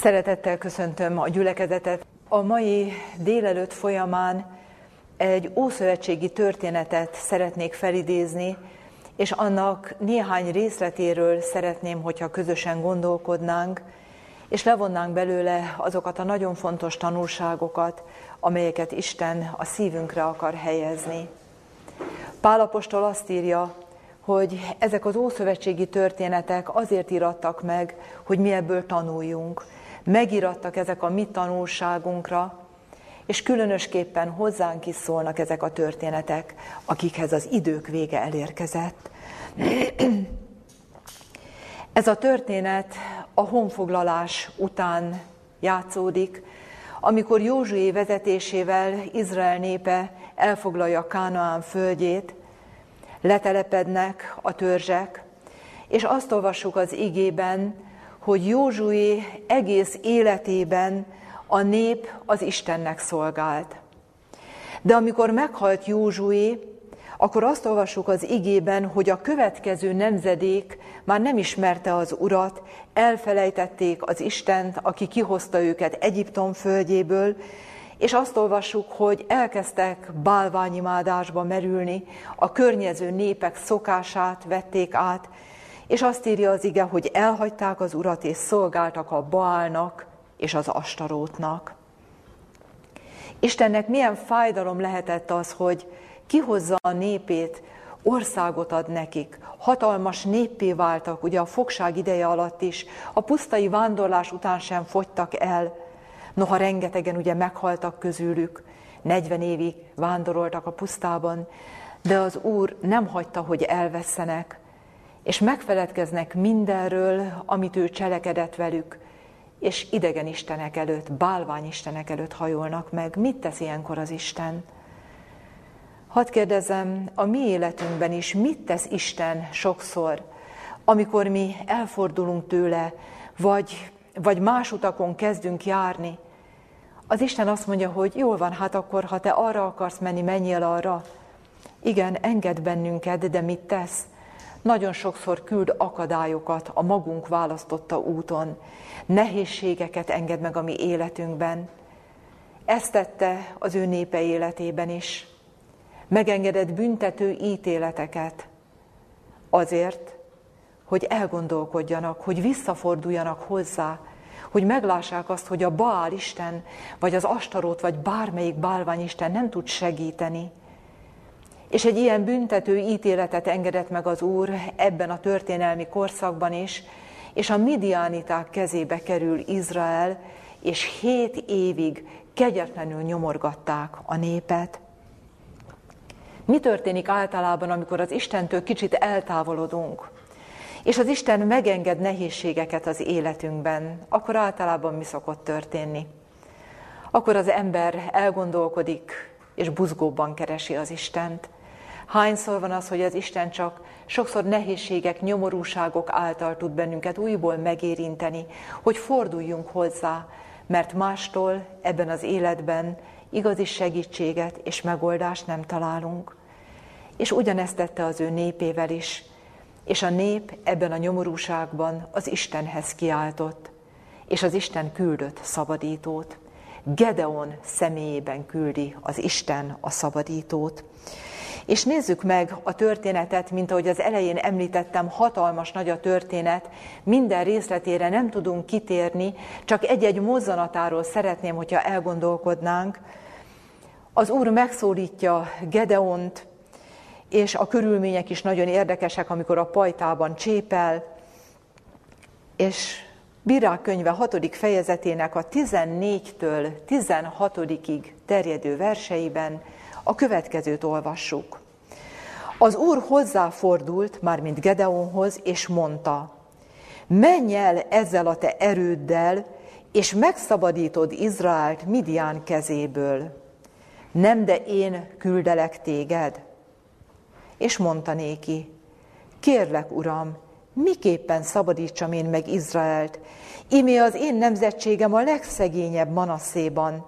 Szeretettel köszöntöm a gyülekezetet. A mai délelőtt folyamán egy ószövetségi történetet szeretnék felidézni, és annak néhány részletéről szeretném, hogyha közösen gondolkodnánk, és levonnánk belőle azokat a nagyon fontos tanulságokat, amelyeket Isten a szívünkre akar helyezni. Pálapostól azt írja, hogy ezek az ószövetségi történetek azért irattak meg, hogy mi ebből tanuljunk. Megirattak ezek a mi tanulságunkra, és különösképpen hozzánk is szólnak ezek a történetek, akikhez az idők vége elérkezett. Ez a történet a honfoglalás után játszódik, amikor Józsué vezetésével Izrael népe elfoglalja Kánaán földjét, letelepednek a törzsek, és azt olvassuk az igében, hogy Józsué egész életében a nép az Istennek szolgált. De amikor meghalt Józsué, akkor azt olvassuk az igében, hogy a következő nemzedék már nem ismerte az Urat, elfelejtették az Istent, aki kihozta őket Egyiptom földjéből, és azt olvassuk, hogy elkezdtek bálványimádásba merülni, a környező népek szokását vették át, és azt írja az ige, hogy elhagyták az urat, és szolgáltak a Baálnak és az Astarótnak. Istennek milyen fájdalom lehetett az, hogy kihozza a népét, országot ad nekik, hatalmas néppé váltak, ugye a fogság ideje alatt is, a pusztai vándorlás után sem fogytak el, Noha rengetegen ugye meghaltak közülük, 40 évig vándoroltak a pusztában, de az Úr nem hagyta, hogy elvesztenek, és megfeledkeznek mindenről, amit ő cselekedett velük, és idegen istenek előtt, bálvány istenek előtt hajolnak meg. Mit tesz ilyenkor az Isten? Hadd kérdezem, a mi életünkben is mit tesz Isten sokszor, amikor mi elfordulunk tőle, vagy, vagy más utakon kezdünk járni, az Isten azt mondja, hogy jól van, hát akkor, ha te arra akarsz menni, menjél arra. Igen, enged bennünket, de mit tesz? Nagyon sokszor küld akadályokat a magunk választotta úton. Nehézségeket enged meg a mi életünkben. Ezt tette az ő népe életében is. Megengedett büntető ítéleteket azért, hogy elgondolkodjanak, hogy visszaforduljanak hozzá, hogy meglássák azt, hogy a Baál Isten, vagy az Astarót, vagy bármelyik bálványisten nem tud segíteni. És egy ilyen büntető ítéletet engedett meg az Úr ebben a történelmi korszakban is, és a midianiták kezébe kerül Izrael, és hét évig kegyetlenül nyomorgatták a népet. Mi történik általában, amikor az Istentől kicsit eltávolodunk? és az Isten megenged nehézségeket az életünkben, akkor általában mi szokott történni? Akkor az ember elgondolkodik, és buzgóban keresi az Istent. Hányszor van az, hogy az Isten csak sokszor nehézségek, nyomorúságok által tud bennünket újból megérinteni, hogy forduljunk hozzá, mert mástól ebben az életben igazi segítséget és megoldást nem találunk. És ugyanezt tette az ő népével is. És a nép ebben a nyomorúságban az Istenhez kiáltott, és az Isten küldött szabadítót. Gedeon személyében küldi az Isten a szabadítót. És nézzük meg a történetet, mint ahogy az elején említettem, hatalmas nagy a történet, minden részletére nem tudunk kitérni, csak egy-egy mozzanatáról szeretném, hogyha elgondolkodnánk. Az Úr megszólítja Gedeont, és a körülmények is nagyon érdekesek, amikor a pajtában csépel, és Bírák könyve 6. fejezetének a 14-től 16-ig terjedő verseiben a következőt olvassuk. Az Úr hozzáfordult, mármint Gedeonhoz, és mondta, menj el ezzel a te erőddel, és megszabadítod Izraelt Midian kezéből. Nem, de én küldelek téged és mondta néki, kérlek, uram, miképpen szabadítsam én meg Izraelt? Imé az én nemzetségem a legszegényebb Manasszéban,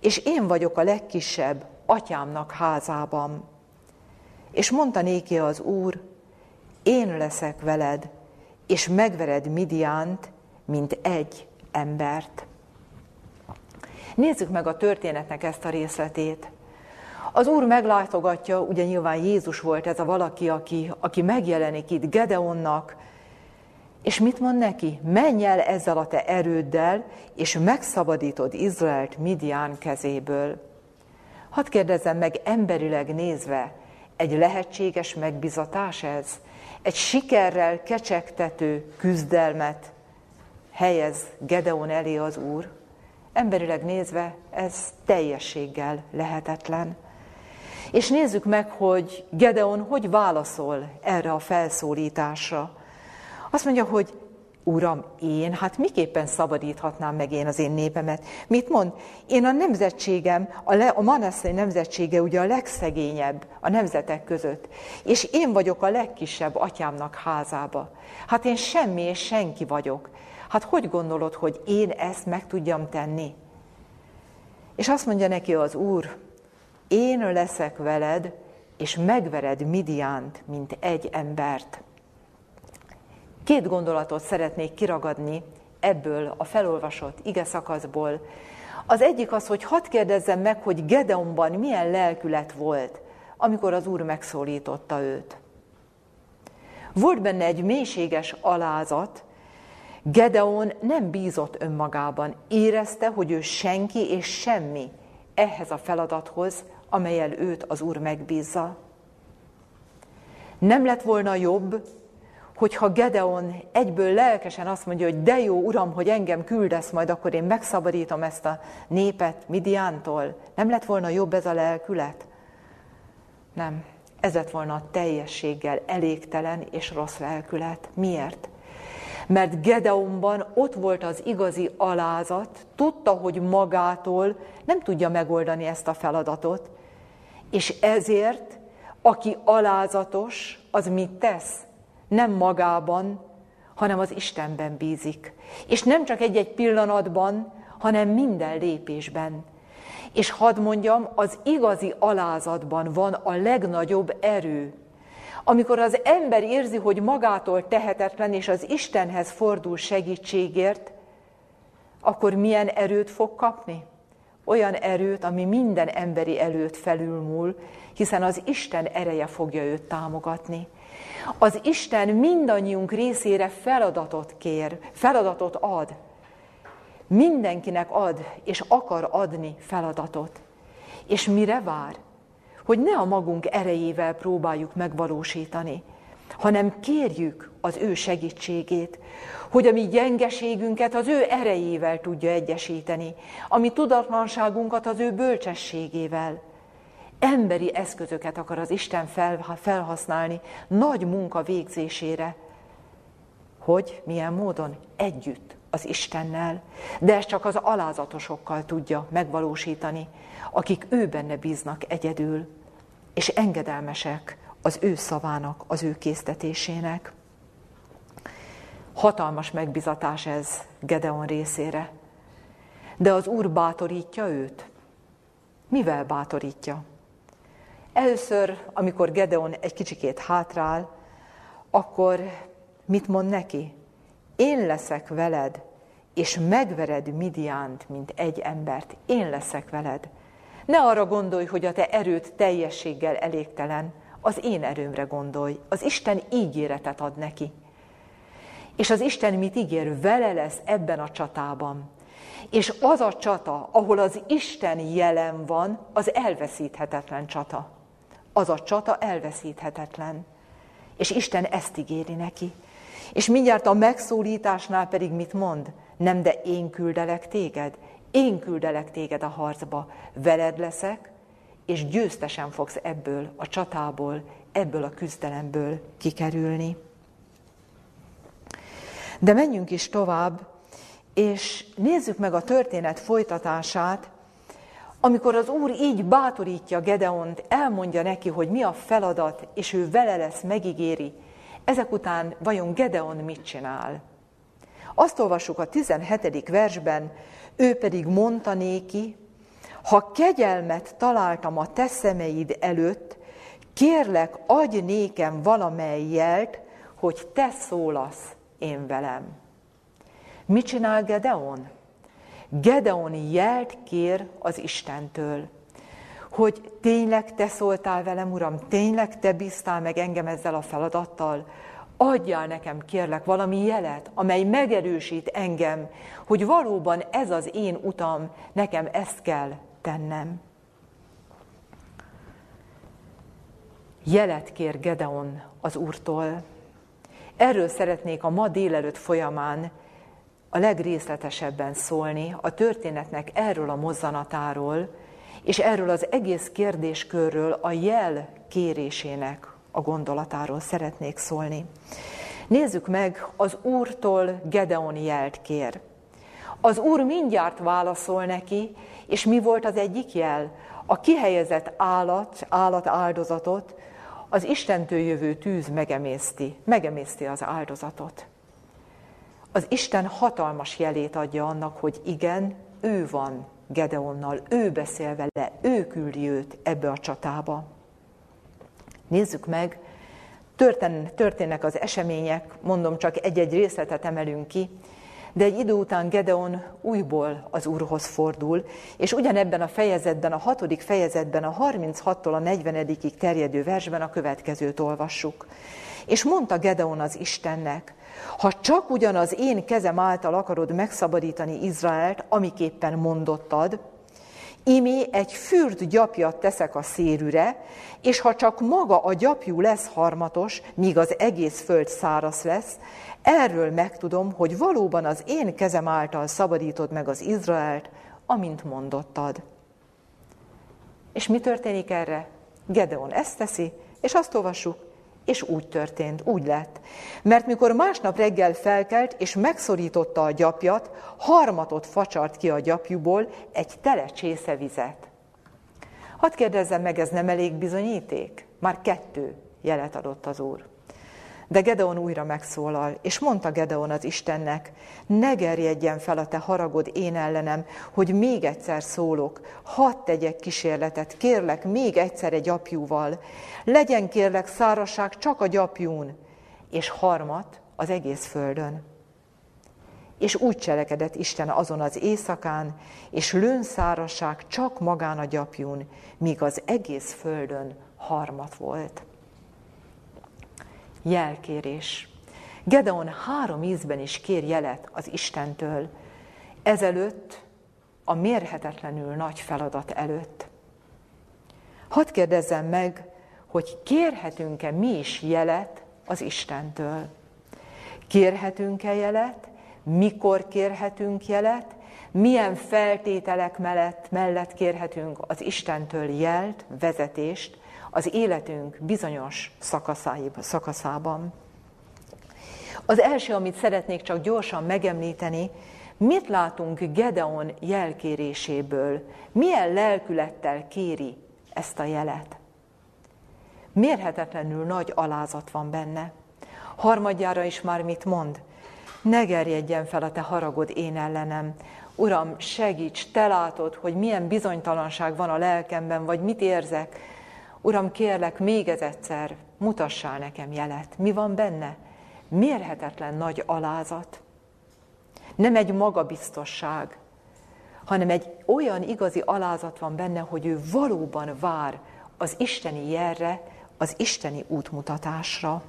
és én vagyok a legkisebb atyámnak házában. És mondta néki az úr, én leszek veled, és megvered Midiánt, mint egy embert. Nézzük meg a történetnek ezt a részletét. Az Úr meglátogatja, ugye nyilván Jézus volt ez a valaki, aki, aki megjelenik itt Gedeonnak, és mit mond neki? Menj el ezzel a te erőddel, és megszabadítod Izraelt Midian kezéből. Hadd kérdezzem meg emberileg nézve, egy lehetséges megbizatás ez? Egy sikerrel kecsegtető küzdelmet helyez Gedeon elé az Úr? Emberileg nézve ez teljességgel lehetetlen. És nézzük meg, hogy Gedeon hogy válaszol erre a felszólításra. Azt mondja, hogy Uram, én, hát miképpen szabadíthatnám meg én az én népemet? Mit mond? Én a nemzetségem, a, le, a Manasszai nemzetsége ugye a legszegényebb a nemzetek között, és én vagyok a legkisebb atyámnak házába. Hát én semmi és senki vagyok. Hát hogy gondolod, hogy én ezt meg tudjam tenni? És azt mondja neki az Úr, én leszek veled, és megvered Midiánt, mint egy embert. Két gondolatot szeretnék kiragadni ebből a felolvasott ige szakaszból. Az egyik az, hogy hadd kérdezzem meg, hogy Gedeonban milyen lelkület volt, amikor az Úr megszólította őt. Volt benne egy mélységes alázat, Gedeon nem bízott önmagában, érezte, hogy ő senki és semmi ehhez a feladathoz, amelyel őt az Úr megbízza. Nem lett volna jobb, hogyha Gedeon egyből lelkesen azt mondja, hogy de jó, Uram, hogy engem küldesz, majd akkor én megszabadítom ezt a népet Midiántól. Nem lett volna jobb ez a lelkület? Nem. Ez lett volna a teljességgel elégtelen és rossz lelkület. Miért? Mert Gedeonban ott volt az igazi alázat, tudta, hogy magától nem tudja megoldani ezt a feladatot, és ezért, aki alázatos, az mit tesz? Nem magában, hanem az Istenben bízik. És nem csak egy-egy pillanatban, hanem minden lépésben. És hadd mondjam, az igazi alázatban van a legnagyobb erő. Amikor az ember érzi, hogy magától tehetetlen, és az Istenhez fordul segítségért, akkor milyen erőt fog kapni? Olyan erőt, ami minden emberi előtt felülmúl, hiszen az Isten ereje fogja őt támogatni. Az Isten mindannyiunk részére feladatot kér, feladatot ad. Mindenkinek ad, és akar adni feladatot. És mire vár? Hogy ne a magunk erejével próbáljuk megvalósítani, hanem kérjük az ő segítségét, hogy a mi gyengeségünket az ő erejével tudja egyesíteni, a mi tudatlanságunkat az ő bölcsességével. Emberi eszközöket akar az Isten felhasználni nagy munka végzésére. Hogy? Milyen módon? Együtt az Istennel. De ezt csak az alázatosokkal tudja megvalósítani, akik ő benne bíznak egyedül, és engedelmesek az ő szavának, az ő késztetésének. Hatalmas megbizatás ez Gedeon részére. De az Úr bátorítja őt. Mivel bátorítja? Először, amikor Gedeon egy kicsikét hátrál, akkor mit mond neki? Én leszek veled, és megvered Midiánt, mint egy embert. Én leszek veled. Ne arra gondolj, hogy a te erőt teljességgel elégtelen, az én erőmre gondolj. Az Isten ígéretet ad neki. És az Isten mit ígér? Vele lesz ebben a csatában. És az a csata, ahol az Isten jelen van, az elveszíthetetlen csata. Az a csata elveszíthetetlen. És Isten ezt ígéri neki. És mindjárt a megszólításnál pedig mit mond? Nem, de én küldelek téged. Én küldelek téged a harcba. Veled leszek, és győztesen fogsz ebből a csatából, ebből a küzdelemből kikerülni. De menjünk is tovább, és nézzük meg a történet folytatását, amikor az Úr így bátorítja Gedeont, elmondja neki, hogy mi a feladat, és ő vele lesz, megígéri, ezek után vajon Gedeon mit csinál? Azt olvassuk a 17. versben, ő pedig mondta néki, ha kegyelmet találtam a te szemeid előtt, kérlek, adj nékem valamely jelt, hogy te szólasz én velem. Mit csinál Gedeon? Gedeon jelt kér az Istentől, hogy tényleg te szóltál velem, Uram, tényleg te bíztál meg engem ezzel a feladattal, adjál nekem, kérlek, valami jelet, amely megerősít engem, hogy valóban ez az én utam, nekem ezt kell tennem. Jelet kér Gedeon az Úrtól. Erről szeretnék a ma délelőtt folyamán a legrészletesebben szólni, a történetnek erről a mozzanatáról, és erről az egész kérdéskörről, a jel kérésének a gondolatáról szeretnék szólni. Nézzük meg, az Úrtól Gedeon jelt kér. Az Úr mindjárt válaszol neki, és mi volt az egyik jel? A kihelyezett állat, állat áldozatot az Istentől jövő tűz megemészti, megemészti az áldozatot. Az Isten hatalmas jelét adja annak, hogy igen, ő van Gedeonnal, ő beszél vele, ő küldi őt ebbe a csatába. Nézzük meg, történ, történnek az események, mondom, csak egy-egy részletet emelünk ki, de egy idő után Gedeon újból az Úrhoz fordul, és ugyanebben a fejezetben, a hatodik fejezetben, a 36-tól a 40 terjedő versben a következőt olvassuk. És mondta Gedeon az Istennek, ha csak ugyanaz én kezem által akarod megszabadítani Izraelt, amiképpen mondottad, Imi egy fürt gyapjat teszek a szérűre, és ha csak maga a gyapjú lesz harmatos, míg az egész föld száraz lesz, erről megtudom, hogy valóban az én kezem által szabadítod meg az Izraelt, amint mondottad. És mi történik erre? Gedeon ezt teszi, és azt olvassuk, és úgy történt, úgy lett. Mert mikor másnap reggel felkelt, és megszorította a gyapjat, harmatot facsart ki a gyapjúból egy tele csésze vizet. Hadd kérdezzem meg, ez nem elég bizonyíték? Már kettő jelet adott az Úr. De Gedeon újra megszólal, és mondta Gedeon az Istennek, ne gerjedjen fel a te haragod én ellenem, hogy még egyszer szólok, hadd tegyek kísérletet, kérlek még egyszer egy apjúval, legyen kérlek szárazság csak a gyapjún, és harmat az egész földön. És úgy cselekedett Isten azon az éjszakán, és lőnszárasság csak magán a gyapjún, míg az egész földön harmat volt jelkérés. Gedeon három ízben is kér jelet az Istentől, ezelőtt a mérhetetlenül nagy feladat előtt. Hadd kérdezzem meg, hogy kérhetünk-e mi is jelet az Istentől? Kérhetünk-e jelet? Mikor kérhetünk jelet? Milyen feltételek mellett, mellett kérhetünk az Istentől jelt, vezetést, az életünk bizonyos szakaszában. Az első, amit szeretnék csak gyorsan megemlíteni, mit látunk Gedeon jelkéréséből, milyen lelkülettel kéri ezt a jelet. Mérhetetlenül nagy alázat van benne. Harmadjára is már mit mond? Ne gerjedjen fel a te haragod én ellenem. Uram, segíts, te látod, hogy milyen bizonytalanság van a lelkemben, vagy mit érzek, Uram, kérlek, még ez egyszer mutassál nekem jelet. Mi van benne? Mérhetetlen nagy alázat. Nem egy magabiztosság, hanem egy olyan igazi alázat van benne, hogy ő valóban vár az isteni jelre, az isteni útmutatásra.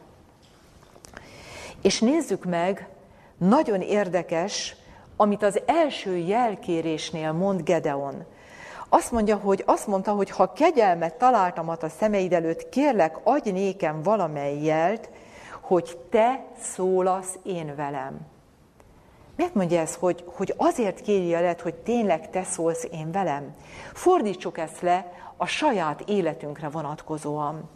És nézzük meg, nagyon érdekes, amit az első jelkérésnél mond Gedeon. Azt mondja, hogy azt mondta, hogy ha kegyelmet találtam a szemeid előtt, kérlek, adj nékem valamely jelt, hogy te szólasz én velem. Miért mondja ez, hogy, hogy azért kéri lehet, hogy tényleg te szólsz én velem? Fordítsuk ezt le a saját életünkre vonatkozóan.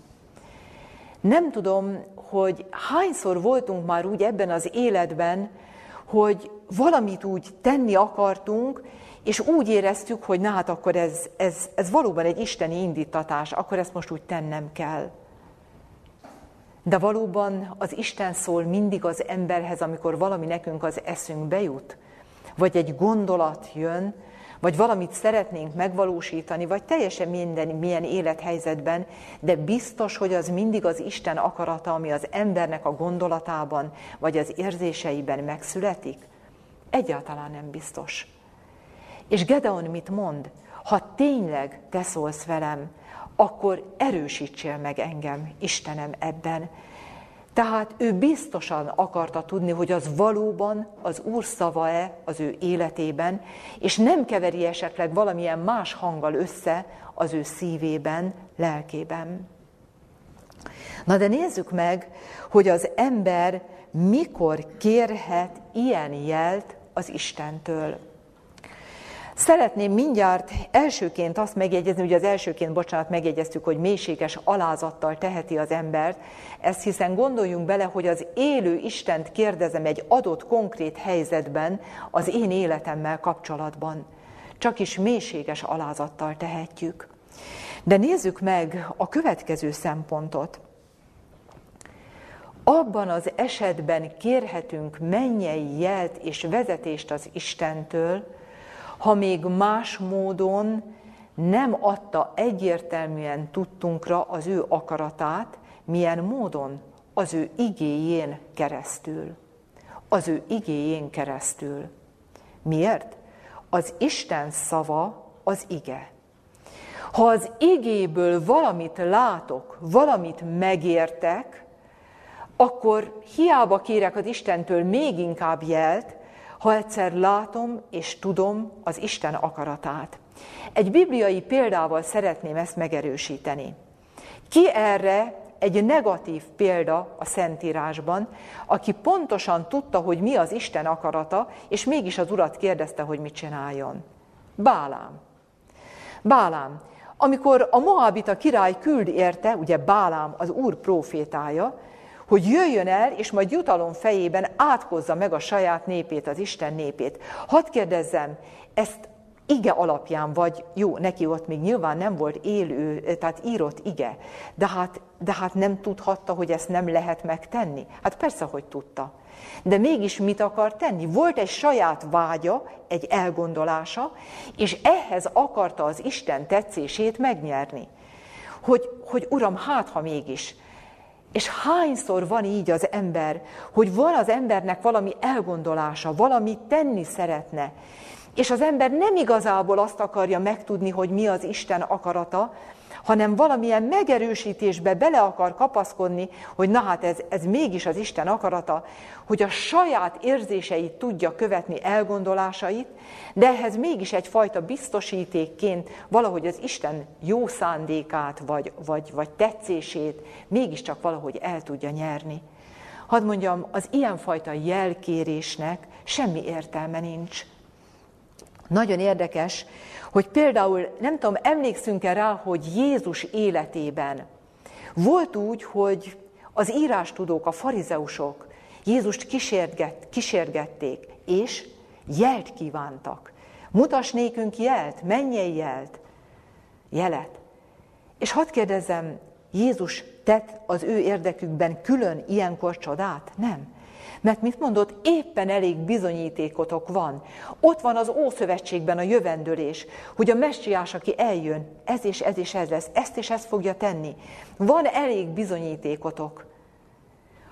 Nem tudom, hogy hányszor voltunk már úgy ebben az életben, hogy valamit úgy tenni akartunk, és úgy éreztük, hogy na hát akkor ez, ez, ez valóban egy isteni indítatás, akkor ezt most úgy tennem kell. De valóban az Isten szól mindig az emberhez, amikor valami nekünk az eszünkbe jut, vagy egy gondolat jön, vagy valamit szeretnénk megvalósítani, vagy teljesen minden milyen élethelyzetben, de biztos, hogy az mindig az Isten akarata, ami az embernek a gondolatában, vagy az érzéseiben megszületik. Egyáltalán nem biztos. És Gedeon mit mond? Ha tényleg te szólsz velem, akkor erősítsél meg engem, Istenem, ebben. Tehát ő biztosan akarta tudni, hogy az valóban az Úr szava-e az ő életében, és nem keveri esetleg valamilyen más hanggal össze az ő szívében, lelkében. Na de nézzük meg, hogy az ember mikor kérhet ilyen jelt az Istentől. Szeretném mindjárt elsőként azt megjegyezni, hogy az elsőként, bocsánat, megjegyeztük, hogy mélységes alázattal teheti az embert, ezt hiszen gondoljunk bele, hogy az élő Istent kérdezem egy adott konkrét helyzetben, az én életemmel kapcsolatban. Csak is mélységes alázattal tehetjük. De nézzük meg a következő szempontot. Abban az esetben kérhetünk mennyei jelt és vezetést az Istentől, ha még más módon nem adta egyértelműen tudtunkra az ő akaratát, milyen módon? Az ő igéjén keresztül. Az ő igéjén keresztül. Miért? Az Isten szava az ige. Ha az igéből valamit látok, valamit megértek, akkor hiába kérek az Istentől még inkább jelt, ha egyszer látom és tudom az Isten akaratát. Egy bibliai példával szeretném ezt megerősíteni. Ki erre egy negatív példa a Szentírásban, aki pontosan tudta, hogy mi az Isten akarata, és mégis az Urat kérdezte, hogy mit csináljon. Bálám. Bálám. Amikor a Moabita király küld érte, ugye Bálám az Úr profétája, hogy jöjjön el, és majd jutalom fejében átkozza meg a saját népét, az Isten népét. Hadd kérdezzem, ezt ige alapján vagy, jó, neki ott még nyilván nem volt élő, tehát írott ige, de hát, de hát nem tudhatta, hogy ezt nem lehet megtenni? Hát persze, hogy tudta. De mégis mit akar tenni? Volt egy saját vágya, egy elgondolása, és ehhez akarta az Isten tetszését megnyerni. Hogy, hogy Uram, hát ha mégis, és hányszor van így az ember, hogy van az embernek valami elgondolása, valami tenni szeretne, és az ember nem igazából azt akarja megtudni, hogy mi az Isten akarata, hanem valamilyen megerősítésbe bele akar kapaszkodni, hogy na hát ez, ez mégis az Isten akarata, hogy a saját érzéseit tudja követni, elgondolásait, de ehhez mégis egyfajta biztosítékként valahogy az Isten jó szándékát, vagy, vagy, vagy tetszését mégiscsak valahogy el tudja nyerni. Hadd mondjam, az ilyenfajta jelkérésnek semmi értelme nincs. Nagyon érdekes, hogy például, nem tudom, emlékszünk-e rá, hogy Jézus életében volt úgy, hogy az írástudók, a farizeusok Jézust kísérget, kísérgették, és jelt kívántak. Mutas nékünk jelt, mennyei jelt, jelet. És hadd kérdezzem, Jézus tett az ő érdekükben külön ilyenkor csodát? Nem. Mert mit mondott, éppen elég bizonyítékotok van. Ott van az Ószövetségben a jövendőlés, hogy a messiás, aki eljön, ez és ez és ez lesz, ezt és ezt fogja tenni. Van elég bizonyítékotok.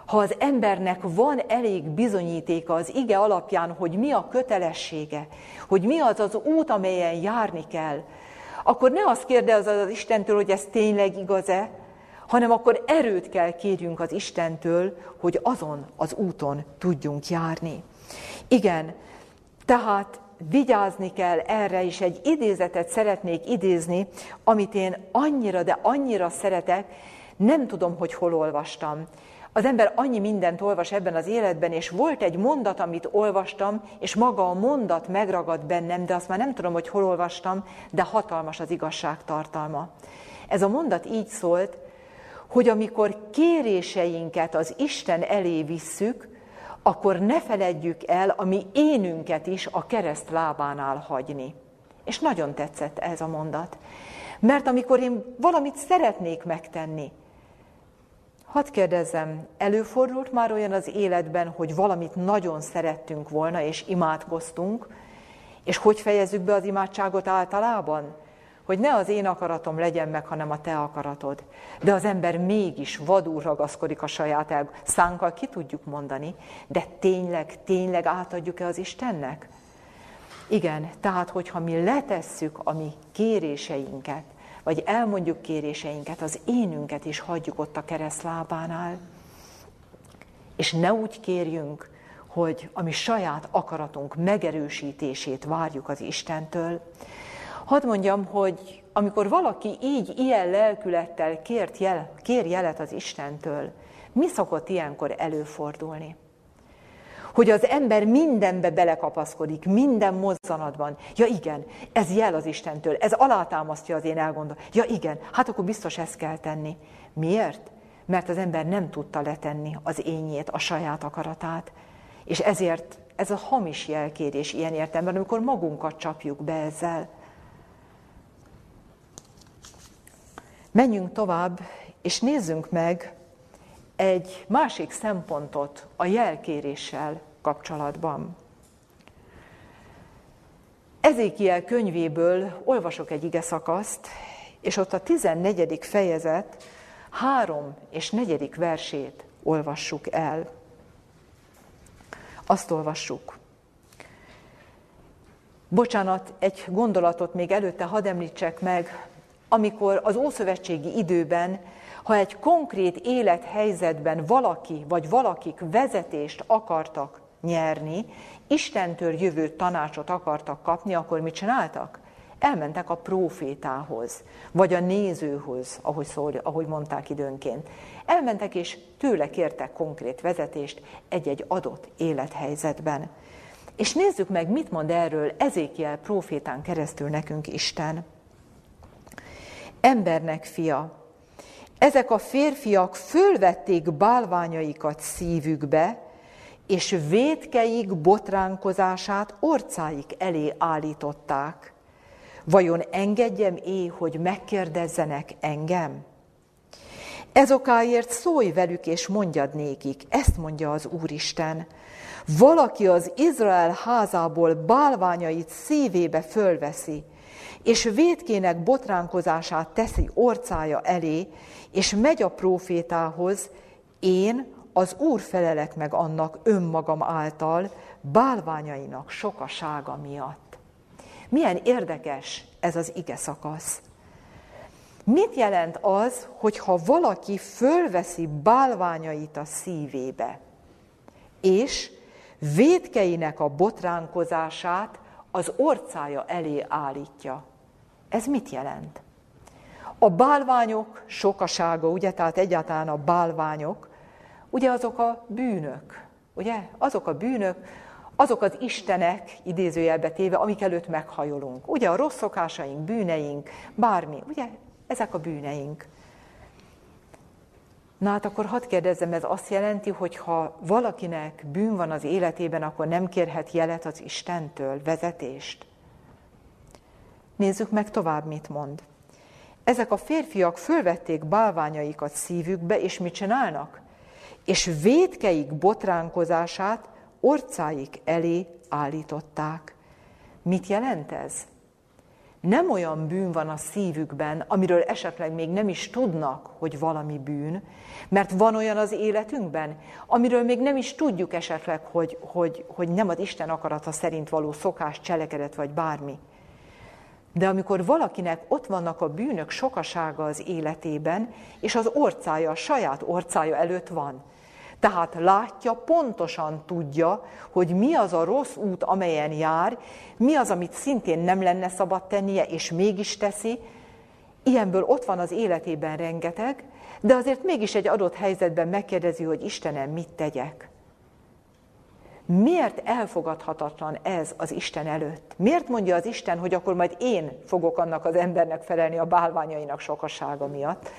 Ha az embernek van elég bizonyítéka az ige alapján, hogy mi a kötelessége, hogy mi az az út, amelyen járni kell, akkor ne azt kérdezz az Istentől, hogy ez tényleg igaz-e, hanem akkor erőt kell kérjünk az Istentől, hogy azon az úton tudjunk járni. Igen, tehát vigyázni kell erre is, egy idézetet szeretnék idézni, amit én annyira, de annyira szeretek, nem tudom, hogy hol olvastam. Az ember annyi mindent olvas ebben az életben, és volt egy mondat, amit olvastam, és maga a mondat megragad bennem, de azt már nem tudom, hogy hol olvastam, de hatalmas az igazság tartalma. Ez a mondat így szólt, hogy amikor kéréseinket az Isten elé visszük, akkor ne feledjük el a mi énünket is a kereszt lábánál hagyni. És nagyon tetszett ez a mondat. Mert amikor én valamit szeretnék megtenni, hadd kérdezzem, előfordult már olyan az életben, hogy valamit nagyon szerettünk volna, és imádkoztunk, és hogy fejezzük be az imádságot általában? Hogy ne az én akaratom legyen meg, hanem a te akaratod. De az ember mégis vadul ragaszkodik a saját el. Szánkkal ki tudjuk mondani, de tényleg, tényleg átadjuk-e az Istennek? Igen, tehát hogyha mi letesszük a mi kéréseinket, vagy elmondjuk kéréseinket, az énünket is hagyjuk ott a keresztlábánál, és ne úgy kérjünk, hogy a mi saját akaratunk megerősítését várjuk az Istentől. Hadd mondjam, hogy amikor valaki így, ilyen lelkülettel kért jel, kér jelet az Istentől, mi szokott ilyenkor előfordulni? Hogy az ember mindenbe belekapaszkodik, minden mozzanatban. Ja igen, ez jel az Istentől, ez alátámasztja az én elgondol. Ja igen, hát akkor biztos ezt kell tenni. Miért? Mert az ember nem tudta letenni az ényét, a saját akaratát. És ezért ez a hamis jelkérés ilyen értelemben, amikor magunkat csapjuk be ezzel. Menjünk tovább, és nézzünk meg egy másik szempontot a jelkéréssel kapcsolatban. Ezékiel könyvéből olvasok egy ige szakaszt, és ott a 14. fejezet három és negyedik versét olvassuk el. Azt olvassuk. Bocsánat, egy gondolatot még előtte hadd említsek meg, amikor az ószövetségi időben, ha egy konkrét élethelyzetben valaki vagy valakik vezetést akartak nyerni, Istentől jövő tanácsot akartak kapni, akkor mit csináltak? Elmentek a profétához, vagy a nézőhöz, ahogy, szól, ahogy mondták időnként. Elmentek és tőle kértek konkrét vezetést egy-egy adott élethelyzetben. És nézzük meg, mit mond erről Ezékiel profétán keresztül nekünk Isten. Embernek fia, ezek a férfiak fölvették bálványaikat szívükbe, és védkeik botránkozását orcáik elé állították. Vajon engedjem é, hogy megkérdezzenek engem? Ez okáért szólj velük, és mondjad nékik, ezt mondja az Úristen. Valaki az Izrael házából bálványait szívébe fölveszi, és védkének botránkozását teszi orcája elé, és megy a profétához, én az Úr felelek meg annak önmagam által, bálványainak sokasága miatt. Milyen érdekes ez az ige szakasz. Mit jelent az, hogyha valaki fölveszi bálványait a szívébe, és védkeinek a botránkozását az orcája elé állítja? Ez mit jelent? A bálványok sokasága, ugye, tehát egyáltalán a bálványok, ugye azok a bűnök, ugye, azok a bűnök, azok az istenek, idézőjelbe téve, amik előtt meghajolunk. Ugye a rossz szokásaink, bűneink, bármi, ugye, ezek a bűneink. Na hát akkor hadd kérdezzem, ez azt jelenti, hogy ha valakinek bűn van az életében, akkor nem kérhet jelet az Istentől, vezetést? Nézzük meg tovább, mit mond. Ezek a férfiak fölvették bálványaikat szívükbe, és mit csinálnak? És védkeik botránkozását orcáik elé állították. Mit jelent ez? Nem olyan bűn van a szívükben, amiről esetleg még nem is tudnak, hogy valami bűn, mert van olyan az életünkben, amiről még nem is tudjuk esetleg, hogy, hogy, hogy nem az Isten akarata szerint való szokás, cselekedet vagy bármi. De amikor valakinek ott vannak a bűnök sokasága az életében, és az orcája, a saját orcája előtt van, tehát látja, pontosan tudja, hogy mi az a rossz út, amelyen jár, mi az, amit szintén nem lenne szabad tennie, és mégis teszi. Ilyenből ott van az életében rengeteg, de azért mégis egy adott helyzetben megkérdezi, hogy Istenem, mit tegyek. Miért elfogadhatatlan ez az Isten előtt? Miért mondja az Isten, hogy akkor majd én fogok annak az embernek felelni a bálványainak sokasága miatt?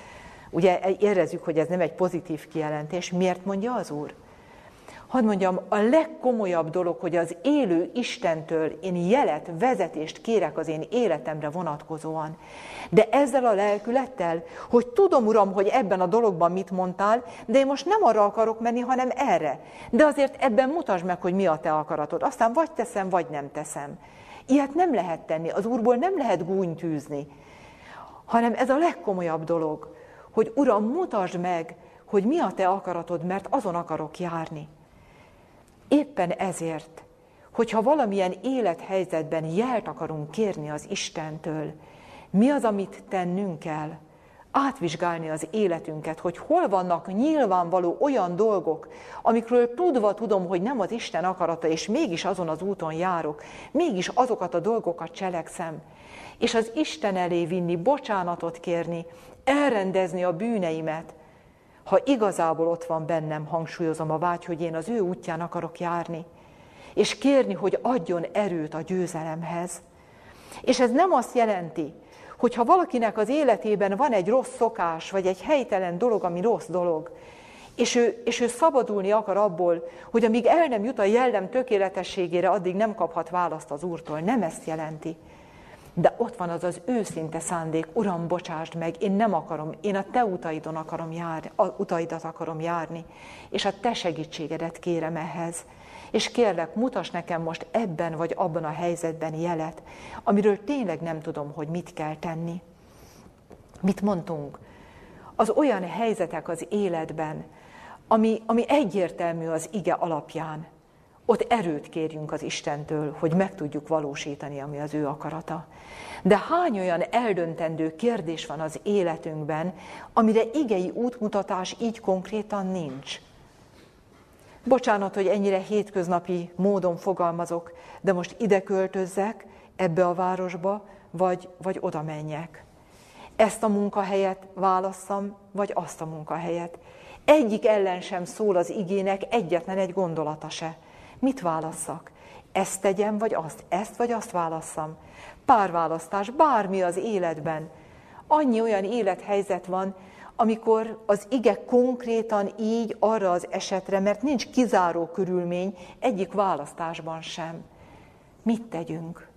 Ugye érezzük, hogy ez nem egy pozitív kijelentés. Miért mondja az Úr? Hadd mondjam, a legkomolyabb dolog, hogy az élő Istentől én jelet, vezetést kérek az én életemre vonatkozóan. De ezzel a lelkülettel, hogy tudom, Uram, hogy ebben a dologban mit mondtál, de én most nem arra akarok menni, hanem erre. De azért ebben mutasd meg, hogy mi a te akaratod. Aztán vagy teszem, vagy nem teszem. Ilyet nem lehet tenni, az Úrból nem lehet gúnytűzni. hanem ez a legkomolyabb dolog, hogy Uram, mutasd meg, hogy mi a te akaratod, mert azon akarok járni. Éppen ezért, hogyha valamilyen élethelyzetben jelt akarunk kérni az Istentől, mi az, amit tennünk kell? Átvizsgálni az életünket, hogy hol vannak nyilvánvaló olyan dolgok, amikről tudva tudom, hogy nem az Isten akarata, és mégis azon az úton járok, mégis azokat a dolgokat cselekszem, és az Isten elé vinni, bocsánatot kérni, elrendezni a bűneimet, ha igazából ott van bennem, hangsúlyozom a vágy, hogy én az ő útján akarok járni, és kérni, hogy adjon erőt a győzelemhez. És ez nem azt jelenti, hogy ha valakinek az életében van egy rossz szokás, vagy egy helytelen dolog, ami rossz dolog, és ő, és ő szabadulni akar abból, hogy amíg el nem jut a jellem tökéletességére, addig nem kaphat választ az Úrtól. Nem ezt jelenti. De ott van az az őszinte szándék, Uram, bocsásd meg, én nem akarom, én a Te utaidon akarom járni, a utaidat akarom járni, és a Te segítségedet kérem ehhez. És kérlek, mutas nekem most ebben vagy abban a helyzetben jelet, amiről tényleg nem tudom, hogy mit kell tenni. Mit mondtunk? Az olyan helyzetek az életben, ami, ami egyértelmű az ige alapján, ott erőt kérjünk az Istentől, hogy meg tudjuk valósítani, ami az ő akarata. De hány olyan eldöntendő kérdés van az életünkben, amire igei útmutatás így konkrétan nincs? Bocsánat, hogy ennyire hétköznapi módon fogalmazok, de most ide költözzek, ebbe a városba, vagy, vagy oda menjek. Ezt a munkahelyet válasszam, vagy azt a munkahelyet. Egyik ellen sem szól az igének egyetlen egy gondolata se. Mit válasszak? Ezt tegyem, vagy azt? Ezt vagy azt válasszam? Párválasztás, bármi az életben. Annyi olyan élethelyzet van, amikor az ige konkrétan így arra az esetre, mert nincs kizáró körülmény egyik választásban sem. Mit tegyünk?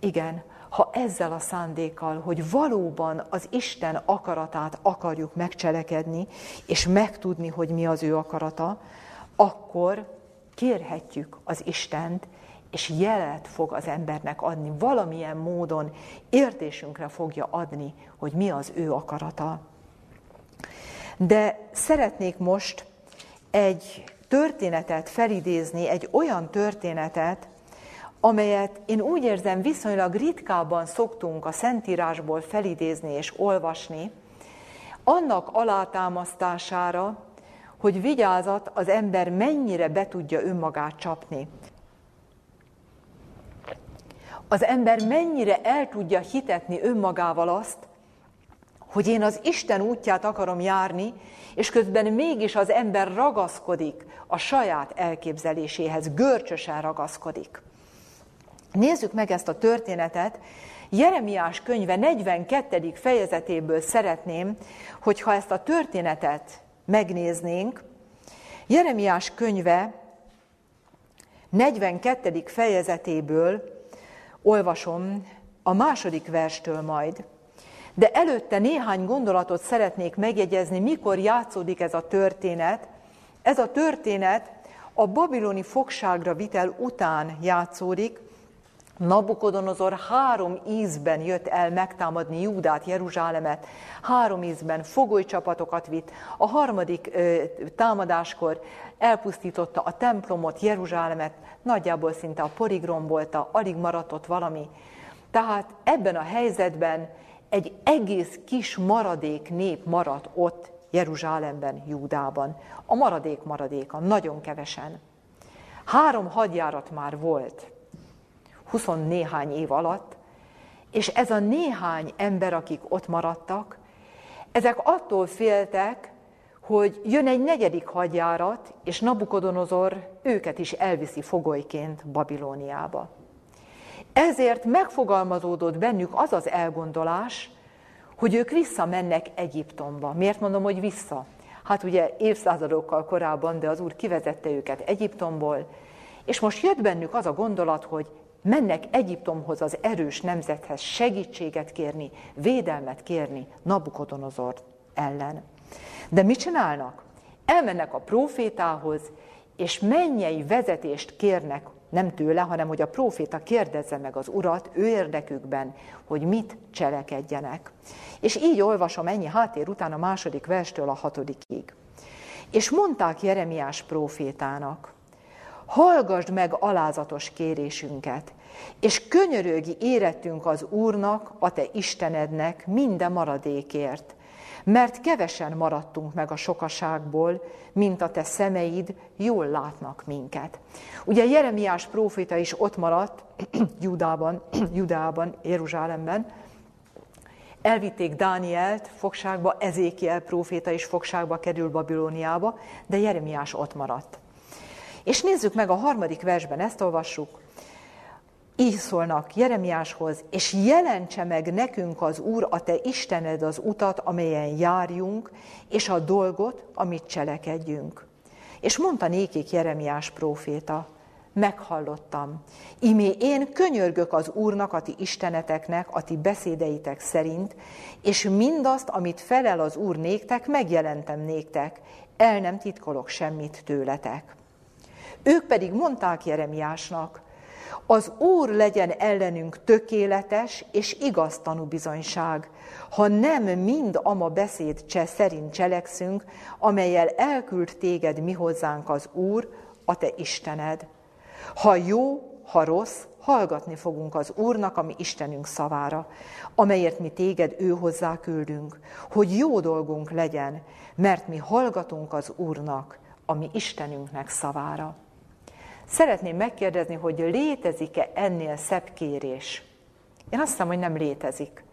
Igen, ha ezzel a szándékkal, hogy valóban az Isten akaratát akarjuk megcselekedni, és megtudni, hogy mi az ő akarata, akkor kérhetjük az Istent, és jelet fog az embernek adni, valamilyen módon értésünkre fogja adni, hogy mi az ő akarata. De szeretnék most egy történetet felidézni, egy olyan történetet, amelyet én úgy érzem viszonylag ritkában szoktunk a Szentírásból felidézni és olvasni, annak alátámasztására, hogy vigyázat, az ember mennyire be tudja önmagát csapni. Az ember mennyire el tudja hitetni önmagával azt, hogy én az Isten útját akarom járni, és közben mégis az ember ragaszkodik a saját elképzeléséhez, görcsösen ragaszkodik. Nézzük meg ezt a történetet. Jeremiás könyve 42. fejezetéből szeretném, hogyha ezt a történetet megnéznénk. Jeremiás könyve 42. fejezetéből olvasom a második verstől majd. De előtte néhány gondolatot szeretnék megjegyezni, mikor játszódik ez a történet. Ez a történet a babiloni fogságra vitel után játszódik, Nabukodonozor három ízben jött el megtámadni Júdát, Jeruzsálemet, három ízben fogolycsapatokat vitt, a harmadik ö, támadáskor elpusztította a templomot, Jeruzsálemet, nagyjából szinte a porig rombolta, alig maradt ott valami. Tehát ebben a helyzetben egy egész kis maradék nép maradt ott Jeruzsálemben, Júdában. A maradék maradéka, nagyon kevesen. Három hadjárat már volt, 20 néhány év alatt, és ez a néhány ember, akik ott maradtak, ezek attól féltek, hogy jön egy negyedik hadjárat, és Nabukodonozor őket is elviszi fogolyként Babilóniába. Ezért megfogalmazódott bennük az az elgondolás, hogy ők visszamennek Egyiptomba. Miért mondom, hogy vissza? Hát ugye évszázadokkal korábban, de az Úr kivezette őket Egyiptomból, és most jött bennük az a gondolat, hogy mennek Egyiptomhoz az erős nemzethez segítséget kérni, védelmet kérni Nabukodonozor ellen. De mit csinálnak? Elmennek a profétához, és mennyei vezetést kérnek nem tőle, hanem hogy a próféta kérdezze meg az urat ő érdekükben, hogy mit cselekedjenek. És így olvasom ennyi háttér után a második verstől a hatodikig. És mondták Jeremiás prófétának, hallgassd meg alázatos kérésünket, és könyörögi érettünk az Úrnak, a te Istenednek minden maradékért, mert kevesen maradtunk meg a sokaságból, mint a te szemeid jól látnak minket. Ugye Jeremiás próféta is ott maradt Judában, Judában, Jeruzsálemben, Elvitték Dánielt fogságba, Ezékiel próféta is fogságba kerül Babilóniába, de Jeremiás ott maradt. És nézzük meg a harmadik versben, ezt olvassuk. Így szólnak Jeremiáshoz, és jelentse meg nekünk az Úr, a te Istened az utat, amelyen járjunk, és a dolgot, amit cselekedjünk. És mondta nékik Jeremiás próféta, meghallottam. Imé én könyörgök az Úrnak, a ti isteneteknek, a ti beszédeitek szerint, és mindazt, amit felel az Úr néktek, megjelentem néktek, el nem titkolok semmit tőletek. Ők pedig mondták Jeremiásnak, az Úr legyen ellenünk tökéletes és igaz tanúbizonyság, ha nem mind ama beszéd cse szerint cselekszünk, amelyel elküld téged mi hozzánk az Úr, a te Istened. Ha jó, ha rossz, hallgatni fogunk az Úrnak, ami Istenünk szavára, amelyért mi téged ő hozzá küldünk, hogy jó dolgunk legyen, mert mi hallgatunk az Úrnak, ami Istenünknek szavára. Szeretném megkérdezni, hogy létezik-e ennél szebb kérés? Én azt hiszem, hogy nem létezik.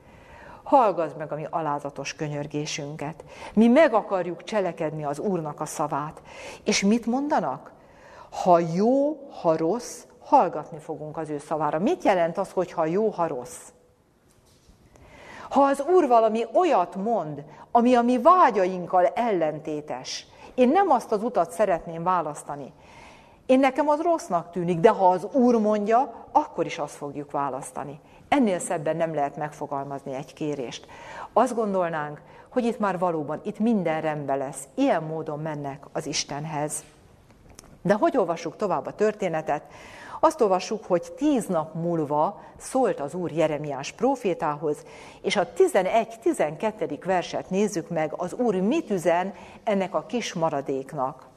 Hallgass meg a mi alázatos könyörgésünket. Mi meg akarjuk cselekedni az Úrnak a szavát. És mit mondanak? Ha jó, ha rossz, hallgatni fogunk az ő szavára. Mit jelent az, hogy ha jó, ha rossz? Ha az Úr valami olyat mond, ami a mi vágyainkkal ellentétes, én nem azt az utat szeretném választani, én nekem az rossznak tűnik, de ha az Úr mondja, akkor is azt fogjuk választani. Ennél szebben nem lehet megfogalmazni egy kérést. Azt gondolnánk, hogy itt már valóban, itt minden rendben lesz. Ilyen módon mennek az Istenhez. De hogy olvassuk tovább a történetet? Azt olvassuk, hogy tíz nap múlva szólt az Úr Jeremiás profétához, és a 11-12. verset nézzük meg, az Úr mit üzen ennek a kis maradéknak.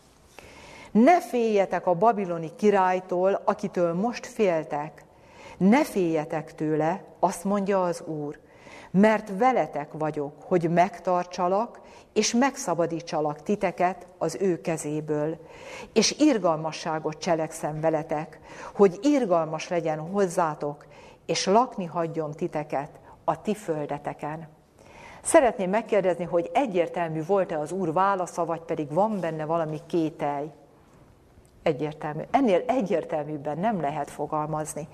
Ne féljetek a babiloni királytól, akitől most féltek. Ne féljetek tőle, azt mondja az Úr, mert veletek vagyok, hogy megtartsalak, és megszabadítsalak titeket az ő kezéből, és irgalmasságot cselekszem veletek, hogy irgalmas legyen hozzátok, és lakni hagyjon titeket a ti földeteken. Szeretném megkérdezni, hogy egyértelmű volt-e az Úr válasza, vagy pedig van benne valami kételj. Egyértelmű. Ennél egyértelműbben nem lehet fogalmazni.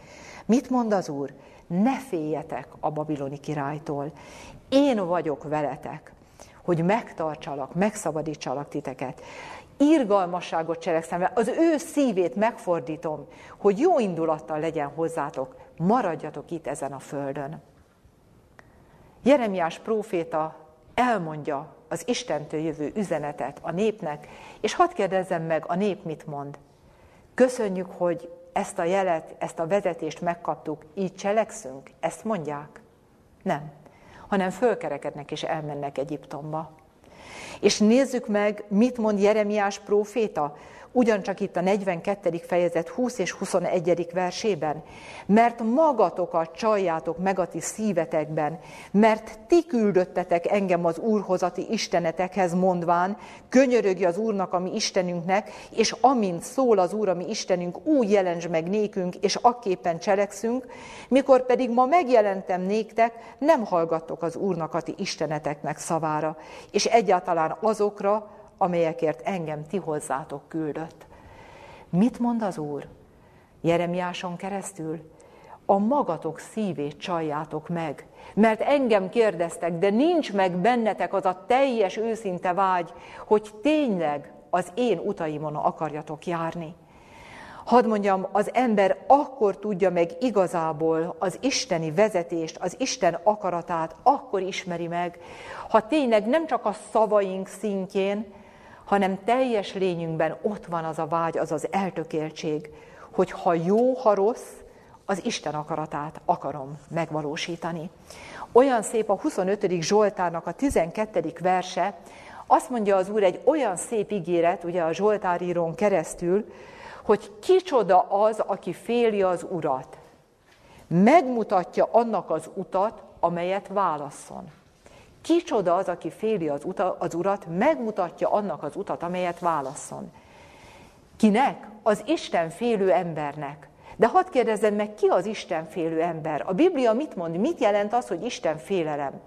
Mit mond az Úr? Ne féljetek a babiloni királytól. Én vagyok veletek, hogy megtartsalak, megszabadítsalak titeket. Irgalmasságot cselekszem, az ő szívét megfordítom, hogy jó indulattal legyen hozzátok, maradjatok itt ezen a földön. Jeremiás próféta elmondja az Istentől jövő üzenetet a népnek, és hadd kérdezzem meg, a nép mit mond. Köszönjük, hogy ezt a jelet, ezt a vezetést megkaptuk, így cselekszünk? Ezt mondják? Nem. Hanem fölkerekednek és elmennek Egyiptomba. És nézzük meg, mit mond Jeremiás próféta ugyancsak itt a 42. fejezet 20 és 21. versében. Mert magatokat csaljátok meg a ti szívetekben, mert ti küldöttetek engem az Úrhozati istenetekhez mondván, könyörögi az Úrnak, ami Istenünknek, és amint szól az Úr, ami Istenünk, úgy jelents meg nékünk, és akképpen cselekszünk, mikor pedig ma megjelentem néktek, nem hallgattok az Úrnak a ti isteneteknek szavára, és egyáltalán azokra, amelyekért engem ti hozzátok küldött. Mit mond az Úr? Jeremiáson keresztül? A magatok szívét csaljátok meg, mert engem kérdeztek, de nincs meg bennetek az a teljes őszinte vágy, hogy tényleg az én utaimon akarjatok járni. Hadd mondjam, az ember akkor tudja meg igazából az isteni vezetést, az Isten akaratát, akkor ismeri meg, ha tényleg nem csak a szavaink szintjén, hanem teljes lényünkben ott van az a vágy, az az eltökéltség, hogy ha jó, ha rossz, az Isten akaratát akarom megvalósítani. Olyan szép a 25. Zsoltárnak a 12. verse, azt mondja az Úr egy olyan szép ígéret, ugye a Zsoltárírón keresztül, hogy kicsoda az, aki féli az Urat. Megmutatja annak az utat, amelyet válasszon. Kicsoda az, aki féli az, uta, az Urat, megmutatja annak az utat, amelyet válasszon. Kinek? Az Isten félő embernek. De hadd kérdezzem meg, ki az Isten félő ember? A Biblia mit mond? Mit jelent az, hogy Isten félelem?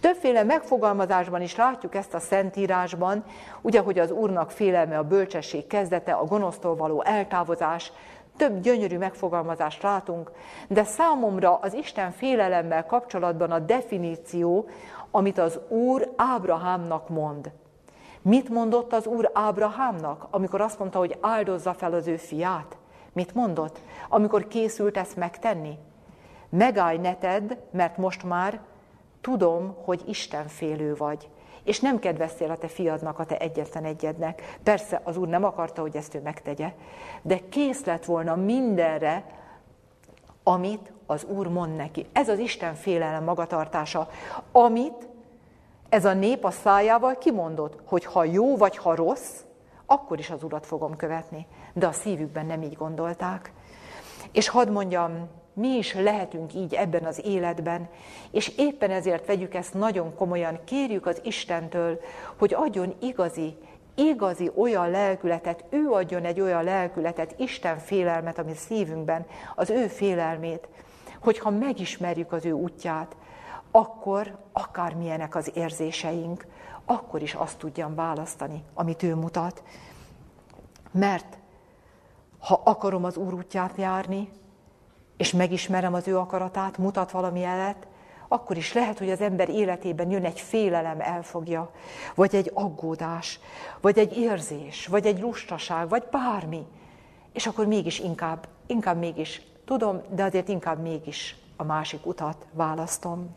Többféle megfogalmazásban is látjuk ezt a Szentírásban, ugye, hogy az Úrnak félelme a bölcsesség kezdete, a gonosztól való eltávozás, több gyönyörű megfogalmazást látunk, de számomra az Isten félelemmel kapcsolatban a definíció, amit az Úr Ábrahámnak mond. Mit mondott az Úr Ábrahámnak, amikor azt mondta, hogy áldozza fel az ő fiát? Mit mondott, amikor készült ezt megtenni? Megállj neted, mert most már tudom, hogy Isten félő vagy, és nem kedveztél a te fiadnak, a te egyetlen egyednek. Persze az Úr nem akarta, hogy ezt ő megtegye, de kész lett volna mindenre, amit az Úr mond neki. Ez az Isten félelem magatartása, amit ez a nép a szájával kimondott, hogy ha jó vagy ha rossz, akkor is az Urat fogom követni. De a szívükben nem így gondolták. És hadd mondjam, mi is lehetünk így ebben az életben, és éppen ezért vegyük ezt nagyon komolyan, kérjük az Istentől, hogy adjon igazi, igazi olyan lelkületet, ő adjon egy olyan lelkületet, Isten félelmet, ami szívünkben, az ő félelmét, hogyha megismerjük az ő útját, akkor akármilyenek az érzéseink, akkor is azt tudjam választani, amit ő mutat. Mert ha akarom az Úr útját járni, és megismerem az ő akaratát, mutat valami elet, akkor is lehet, hogy az ember életében jön egy félelem elfogja, vagy egy aggódás, vagy egy érzés, vagy egy lustaság, vagy bármi. És akkor mégis inkább, inkább mégis tudom, de azért inkább mégis a másik utat választom.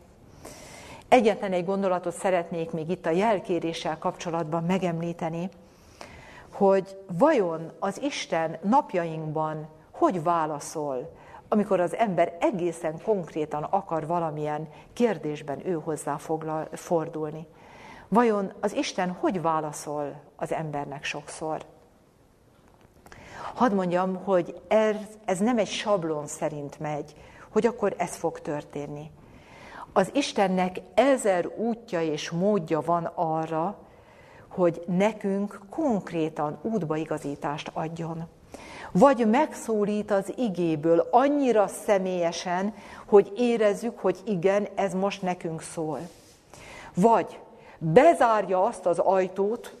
Egyetlen egy gondolatot szeretnék még itt a jelkéréssel kapcsolatban megemlíteni, hogy vajon az Isten napjainkban hogy válaszol amikor az ember egészen konkrétan akar valamilyen kérdésben ő hozzá foglal, fordulni. Vajon az Isten hogy válaszol az embernek sokszor? Hadd mondjam, hogy ez, ez nem egy sablon szerint megy, hogy akkor ez fog történni. Az Istennek ezer útja és módja van arra, hogy nekünk konkrétan útbaigazítást adjon vagy megszólít az igéből annyira személyesen, hogy érezzük, hogy igen, ez most nekünk szól. Vagy bezárja azt az ajtót,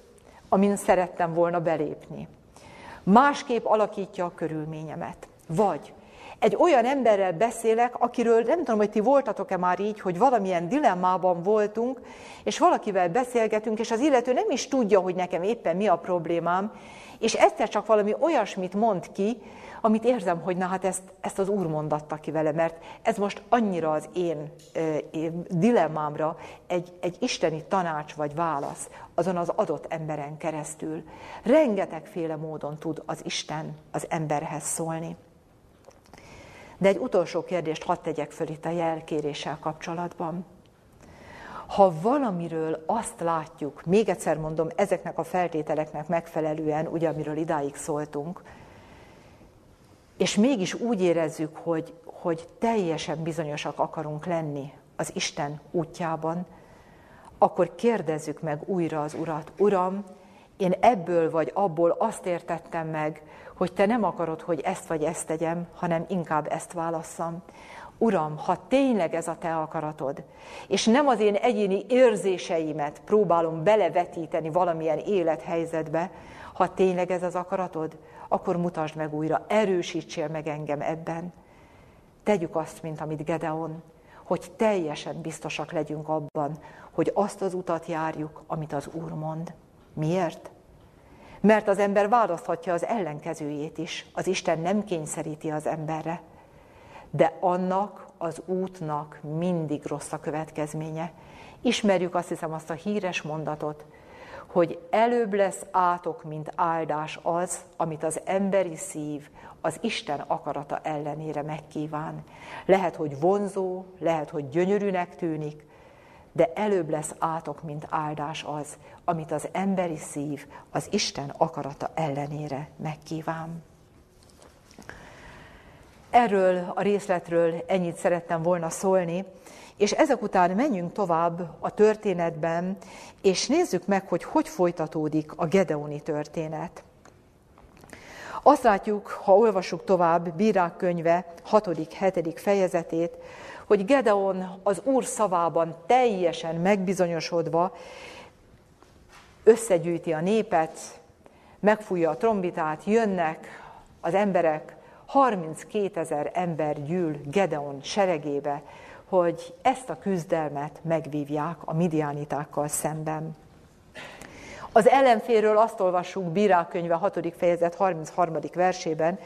amin szerettem volna belépni. Másképp alakítja a körülményemet. Vagy egy olyan emberrel beszélek, akiről nem tudom, hogy ti voltatok-e már így, hogy valamilyen dilemmában voltunk, és valakivel beszélgetünk, és az illető nem is tudja, hogy nekem éppen mi a problémám, és egyszer csak valami olyasmit mond ki, amit érzem, hogy na hát ezt, ezt az Úr mondatta ki vele, mert ez most annyira az én, én dilemmámra egy, egy isteni tanács vagy válasz azon az adott emberen keresztül. Rengetegféle módon tud az Isten az emberhez szólni. De egy utolsó kérdést hadd tegyek föl itt a jelkéréssel kapcsolatban. Ha valamiről azt látjuk, még egyszer mondom, ezeknek a feltételeknek megfelelően, ugye amiről idáig szóltunk, és mégis úgy érezzük, hogy, hogy teljesen bizonyosak akarunk lenni az Isten útjában, akkor kérdezzük meg újra az Urat. Uram, én ebből vagy abból azt értettem meg, hogy te nem akarod, hogy ezt vagy ezt tegyem, hanem inkább ezt válasszam. Uram, ha tényleg ez a te akaratod, és nem az én egyéni érzéseimet próbálom belevetíteni valamilyen élethelyzetbe, ha tényleg ez az akaratod, akkor mutasd meg újra, erősítsél meg engem ebben. Tegyük azt, mint amit Gedeon, hogy teljesen biztosak legyünk abban, hogy azt az utat járjuk, amit az Úr mond. Miért? Mert az ember választhatja az ellenkezőjét is. Az Isten nem kényszeríti az emberre de annak az útnak mindig rossz a következménye. Ismerjük azt hiszem azt a híres mondatot, hogy előbb lesz átok, mint áldás az, amit az emberi szív az Isten akarata ellenére megkíván. Lehet, hogy vonzó, lehet, hogy gyönyörűnek tűnik, de előbb lesz átok, mint áldás az, amit az emberi szív az Isten akarata ellenére megkíván. Erről a részletről ennyit szerettem volna szólni, és ezek után menjünk tovább a történetben, és nézzük meg, hogy hogy folytatódik a Gedeoni történet. Azt látjuk, ha olvasjuk tovább Bírák könyve 6.-7. fejezetét, hogy Gedeon az Úr szavában teljesen megbizonyosodva összegyűjti a népet, megfújja a trombitát, jönnek az emberek, 32 ezer ember gyűl Gedeon seregébe, hogy ezt a küzdelmet megvívják a midianitákkal szemben. Az ellenféről azt olvassuk Bírák könyve 6. fejezet 33. versében,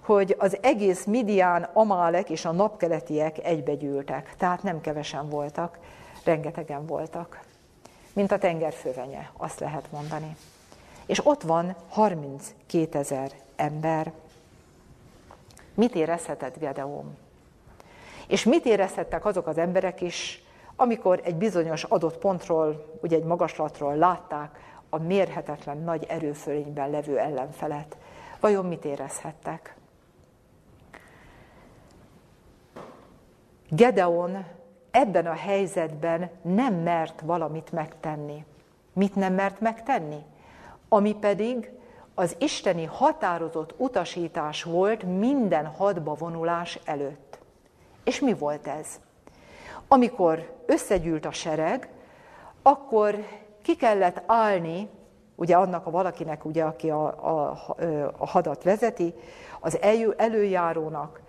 hogy az egész Midian, Amálek és a napkeletiek egybegyűltek. Tehát nem kevesen voltak, rengetegen voltak. Mint a tengerfővenye, azt lehet mondani. És ott van 32 ezer ember. Mit érezhetett Gedeon? És mit érezhettek azok az emberek is, amikor egy bizonyos adott pontról, ugye egy magaslatról látták a mérhetetlen nagy erőfölényben levő ellenfelet. Vajon mit érezhettek? Gedeon ebben a helyzetben nem mert valamit megtenni. Mit nem mert megtenni? Ami pedig az isteni határozott utasítás volt minden hadba vonulás előtt. És mi volt ez? Amikor összegyűlt a sereg, akkor ki kellett állni, ugye annak a valakinek, ugye, aki a, a, a hadat vezeti, az elő, előjárónak,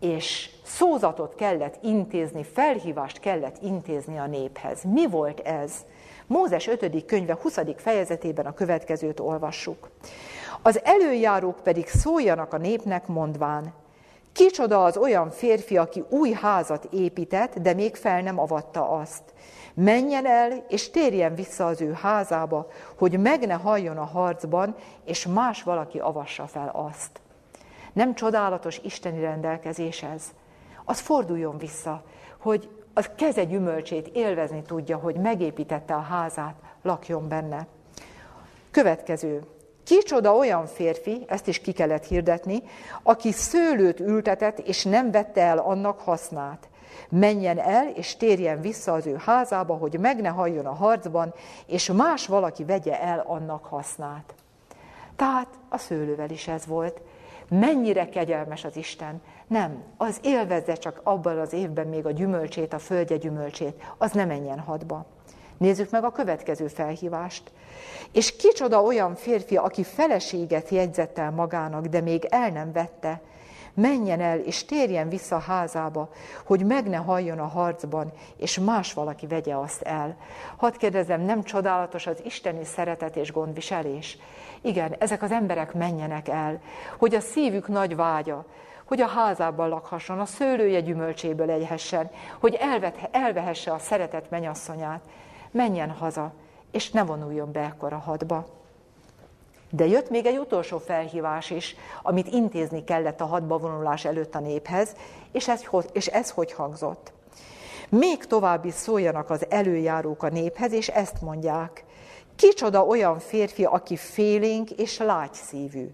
és szózatot kellett intézni, felhívást kellett intézni a néphez. Mi volt ez? Mózes 5. könyve 20. fejezetében a következőt olvassuk. Az előjárók pedig szóljanak a népnek mondván, kicsoda az olyan férfi, aki új házat épített, de még fel nem avatta azt. Menjen el, és térjen vissza az ő házába, hogy meg ne halljon a harcban, és más valaki avassa fel azt. Nem csodálatos isteni rendelkezés ez? Az forduljon vissza, hogy az keze gyümölcsét élvezni tudja, hogy megépítette a házát, lakjon benne. Következő. Kicsoda olyan férfi, ezt is ki kellett hirdetni, aki szőlőt ültetett, és nem vette el annak hasznát. Menjen el, és térjen vissza az ő házába, hogy meg ne halljon a harcban, és más valaki vegye el annak hasznát. Tehát a szőlővel is ez volt. Mennyire kegyelmes az Isten. Nem, az élvezze csak abban az évben még a gyümölcsét, a földje gyümölcsét, az ne menjen hadba. Nézzük meg a következő felhívást. És kicsoda olyan férfi, aki feleséget jegyzett el magának, de még el nem vette, menjen el és térjen vissza házába, hogy meg ne halljon a harcban, és más valaki vegye azt el. Hadd kérdezem, nem csodálatos az isteni szeretet és gondviselés? Igen, ezek az emberek menjenek el, hogy a szívük nagy vágya, hogy a házában lakhasson, a szőlője gyümölcséből egyhessen, hogy elvet, elvehesse a szeretet menyasszonyát, menjen haza, és ne vonuljon be ekkor a hadba. De jött még egy utolsó felhívás is, amit intézni kellett a hadba vonulás előtt a néphez, és ez, és ez hogy hangzott? Még tovább is szóljanak az előjárók a néphez, és ezt mondják. Kicsoda olyan férfi, aki félénk és lágy szívű.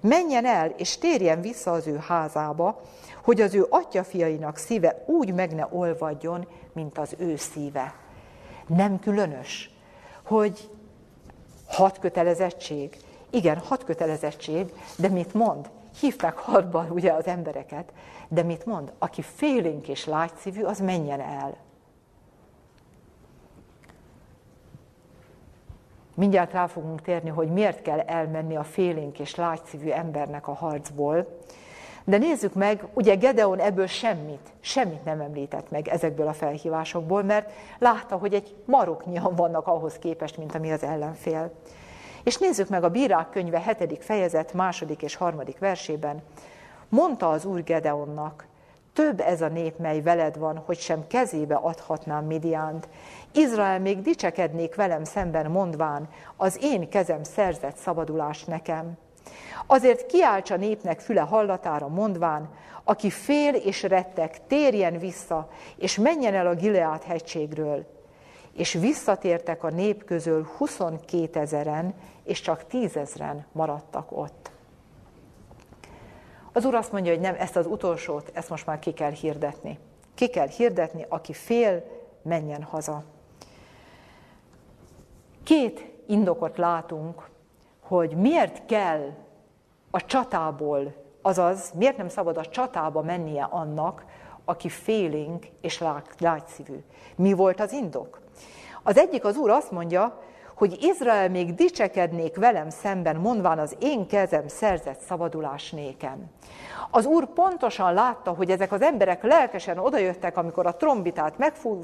Menjen el, és térjen vissza az ő házába, hogy az ő atyafiainak szíve úgy meg ne olvadjon, mint az ő szíve. Nem különös, hogy hat kötelezettség. Igen, hat kötelezettség, de mit mond? Hívták hadba ugye az embereket, de mit mond? Aki félénk és lágyszívű, az menjen el. Mindjárt rá fogunk térni, hogy miért kell elmenni a félénk és lágyszívű embernek a harcból. De nézzük meg, ugye Gedeon ebből semmit, semmit nem említett meg ezekből a felhívásokból, mert látta, hogy egy maroknyian vannak ahhoz képest, mint ami az ellenfél. És nézzük meg a Bírák könyve 7. fejezet második és harmadik versében. Mondta az Úr Gedeonnak, több ez a nép, mely veled van, hogy sem kezébe adhatnám Midiánt. Izrael még dicsekednék velem szemben mondván, az én kezem szerzett szabadulást nekem. Azért kiáltsa népnek füle hallatára mondván, aki fél és rettek, térjen vissza, és menjen el a Gileát hegységről. És visszatértek a nép közül 22 ezeren, és csak tízezren maradtak ott. Az úr azt mondja, hogy nem, ezt az utolsót, ezt most már ki kell hirdetni. Ki kell hirdetni, aki fél, menjen haza. Két indokot látunk, hogy miért kell a csatából, azaz miért nem szabad a csatába mennie annak, aki félénk és lágyszívű. Mi volt az indok? Az egyik az úr azt mondja, hogy Izrael még dicsekednék velem szemben, mondván az én kezem szerzett szabadulás nékem. Az úr pontosan látta, hogy ezek az emberek lelkesen odajöttek, amikor a trombitát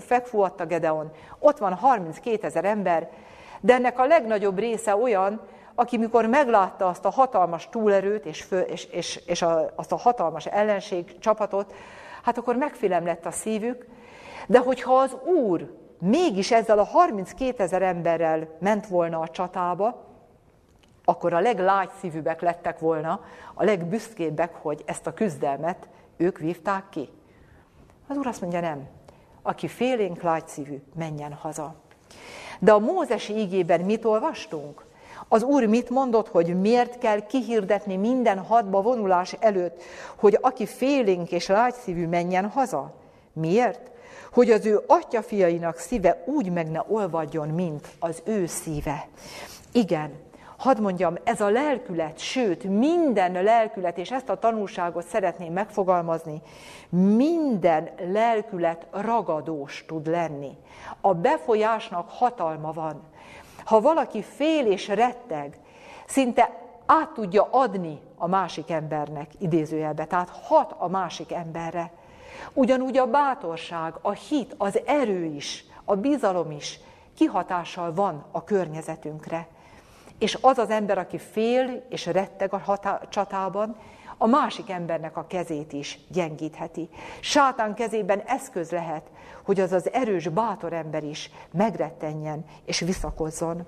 megfúvatta Gedeon. Ott van 32 ezer ember, de ennek a legnagyobb része olyan, aki mikor meglátta azt a hatalmas túlerőt és, fő, és, és, és a, azt a hatalmas ellenség csapatot, hát akkor megfélem lett a szívük, de hogyha az Úr mégis ezzel a 32 ezer emberrel ment volna a csatába, akkor a leglágy szívűbbek lettek volna, a legbüszkébbek, hogy ezt a küzdelmet ők vívták ki. Az úr azt mondja, nem. Aki félénk lágyszívű, menjen haza. De a Mózesi ígében mit olvastunk? Az Úr mit mondott, hogy miért kell kihirdetni minden hadba vonulás előtt, hogy aki félénk és lágyszívű menjen haza? Miért? Hogy az ő atyafiainak szíve úgy meg ne olvadjon, mint az ő szíve. Igen, hadd mondjam, ez a lelkület, sőt, minden lelkület, és ezt a tanulságot szeretném megfogalmazni, minden lelkület ragadós tud lenni. A befolyásnak hatalma van. Ha valaki fél és retteg, szinte át tudja adni a másik embernek, idézőjelbe, tehát hat a másik emberre. Ugyanúgy a bátorság, a hit, az erő is, a bizalom is kihatással van a környezetünkre. És az az ember, aki fél és retteg a hatá- csatában, a másik embernek a kezét is gyengítheti. Sátán kezében eszköz lehet, hogy az az erős, bátor ember is megrettenjen és visszakozzon.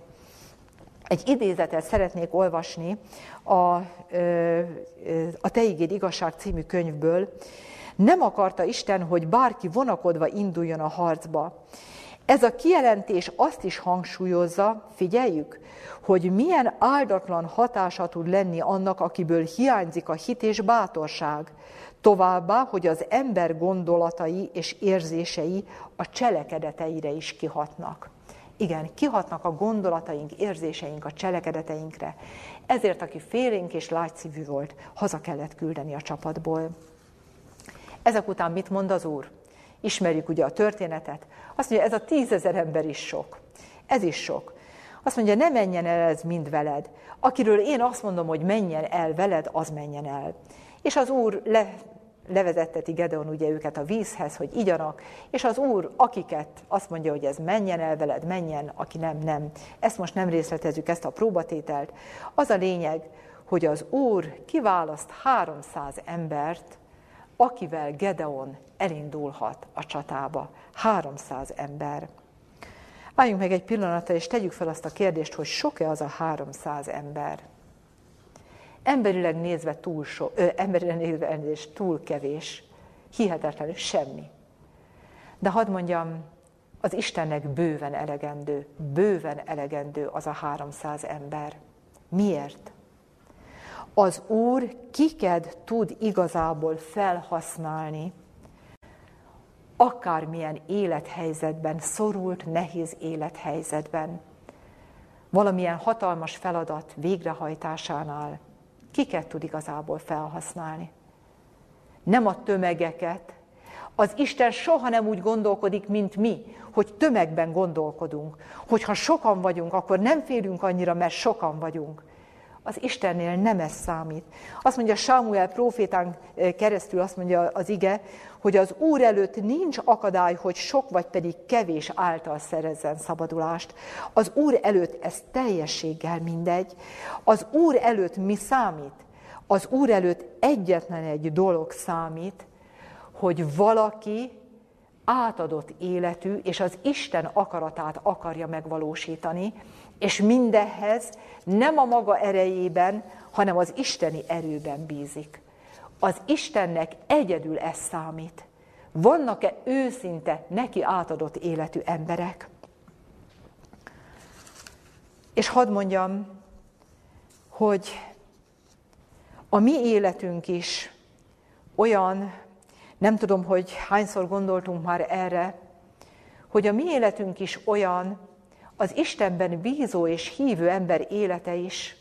Egy idézetet szeretnék olvasni a, a Te igéd igazság című könyvből. Nem akarta Isten, hogy bárki vonakodva induljon a harcba. Ez a kijelentés azt is hangsúlyozza, figyeljük, hogy milyen áldatlan hatása tud lenni annak, akiből hiányzik a hit és bátorság. Továbbá, hogy az ember gondolatai és érzései a cselekedeteire is kihatnak. Igen, kihatnak a gondolataink, érzéseink a cselekedeteinkre. Ezért, aki félénk és lágyszívű volt, haza kellett küldeni a csapatból. Ezek után mit mond az Úr? Ismerjük ugye a történetet. Azt mondja, ez a tízezer ember is sok. Ez is sok. Azt mondja, ne menjen el ez mind veled. Akiről én azt mondom, hogy menjen el veled, az menjen el. És az Úr le, levezetteti Gedeon ugye őket a vízhez, hogy igyanak, és az Úr, akiket azt mondja, hogy ez menjen el veled, menjen, aki nem, nem. Ezt most nem részletezzük, ezt a próbatételt. Az a lényeg, hogy az Úr kiválaszt 300 embert, akivel Gedeon elindulhat a csatába. 300 ember. Álljunk meg egy pillanatra, és tegyük fel azt a kérdést, hogy sok-e az a 300 ember. Emberileg nézve túl, so, ö, emberileg nézve elnézést, túl kevés, hihetetlenül semmi. De hadd mondjam, az Istennek bőven elegendő, bőven elegendő az a 300 ember. Miért? Az Úr kiket tud igazából felhasználni, akármilyen élethelyzetben, szorult, nehéz élethelyzetben, valamilyen hatalmas feladat végrehajtásánál, kiket tud igazából felhasználni. Nem a tömegeket. Az Isten soha nem úgy gondolkodik, mint mi, hogy tömegben gondolkodunk. Hogyha sokan vagyunk, akkor nem félünk annyira, mert sokan vagyunk. Az Istennél nem ez számít. Azt mondja Sámuel profétán keresztül, azt mondja az ige, hogy az Úr előtt nincs akadály, hogy sok vagy pedig kevés által szerezzen szabadulást. Az Úr előtt ez teljességgel mindegy. Az Úr előtt mi számít? Az Úr előtt egyetlen egy dolog számít, hogy valaki átadott életű, és az Isten akaratát akarja megvalósítani, és mindehhez nem a maga erejében, hanem az isteni erőben bízik. Az Istennek egyedül ez számít. Vannak-e őszinte, neki átadott életű emberek? És hadd mondjam, hogy a mi életünk is olyan, nem tudom, hogy hányszor gondoltunk már erre, hogy a mi életünk is olyan, az Istenben bízó és hívő ember élete is,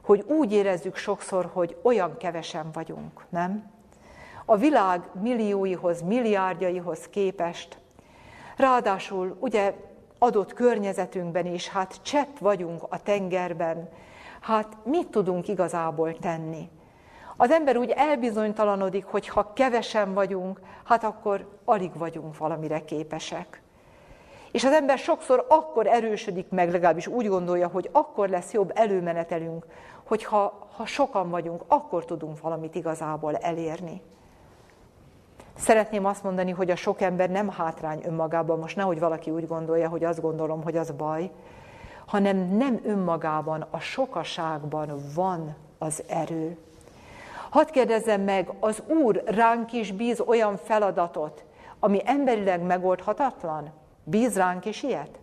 hogy úgy érezzük sokszor, hogy olyan kevesen vagyunk, nem? A világ millióihoz, milliárdjaihoz képest. Ráadásul ugye adott környezetünkben is, hát csepp vagyunk a tengerben, hát mit tudunk igazából tenni? Az ember úgy elbizonytalanodik, hogy ha kevesen vagyunk, hát akkor alig vagyunk valamire képesek. És az ember sokszor akkor erősödik meg, legalábbis úgy gondolja, hogy akkor lesz jobb előmenetelünk, hogyha ha sokan vagyunk, akkor tudunk valamit igazából elérni. Szeretném azt mondani, hogy a sok ember nem hátrány önmagában, most nehogy valaki úgy gondolja, hogy azt gondolom, hogy az baj, hanem nem önmagában, a sokaságban van az erő. Hadd kérdezzem meg, az Úr ránk is bíz olyan feladatot, ami emberileg megoldhatatlan? Bíz ránk is ilyet?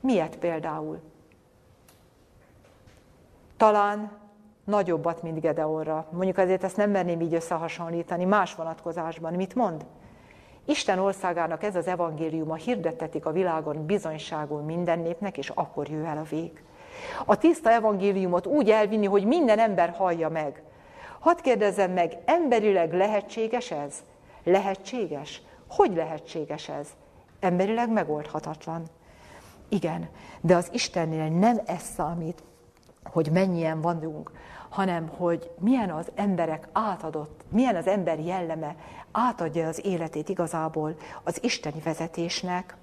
Miért például? Talán nagyobbat, mint Gedeonra. Mondjuk azért ezt nem merném így összehasonlítani más vonatkozásban. Mit mond? Isten országának ez az evangéliuma hirdettetik a világon bizonyságul minden népnek, és akkor jöjj el a vég. A tiszta evangéliumot úgy elvinni, hogy minden ember hallja meg. Hadd kérdezzem meg, emberileg lehetséges ez? Lehetséges? Hogy lehetséges ez? Emberileg megoldhatatlan. Igen, de az Istennél nem ez számít, hogy mennyien vagyunk, hanem hogy milyen az emberek átadott, milyen az ember jelleme, átadja az életét igazából az isteni vezetésnek.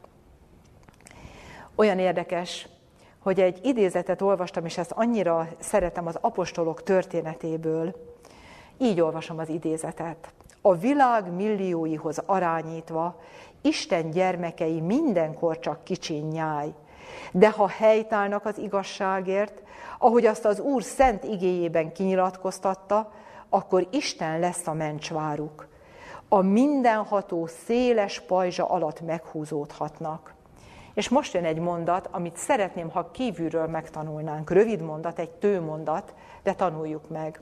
Olyan érdekes, hogy egy idézetet olvastam, és ezt annyira szeretem az apostolok történetéből. Így olvasom az idézetet. A világ millióihoz arányítva Isten gyermekei mindenkor csak kicsin nyáj. De ha helytállnak az igazságért, ahogy azt az Úr szent igéjében kinyilatkoztatta, akkor Isten lesz a mencsváruk. A mindenható széles pajzsa alatt meghúzódhatnak. És most jön egy mondat, amit szeretném, ha kívülről megtanulnánk. Rövid mondat, egy tőmondat, de tanuljuk meg.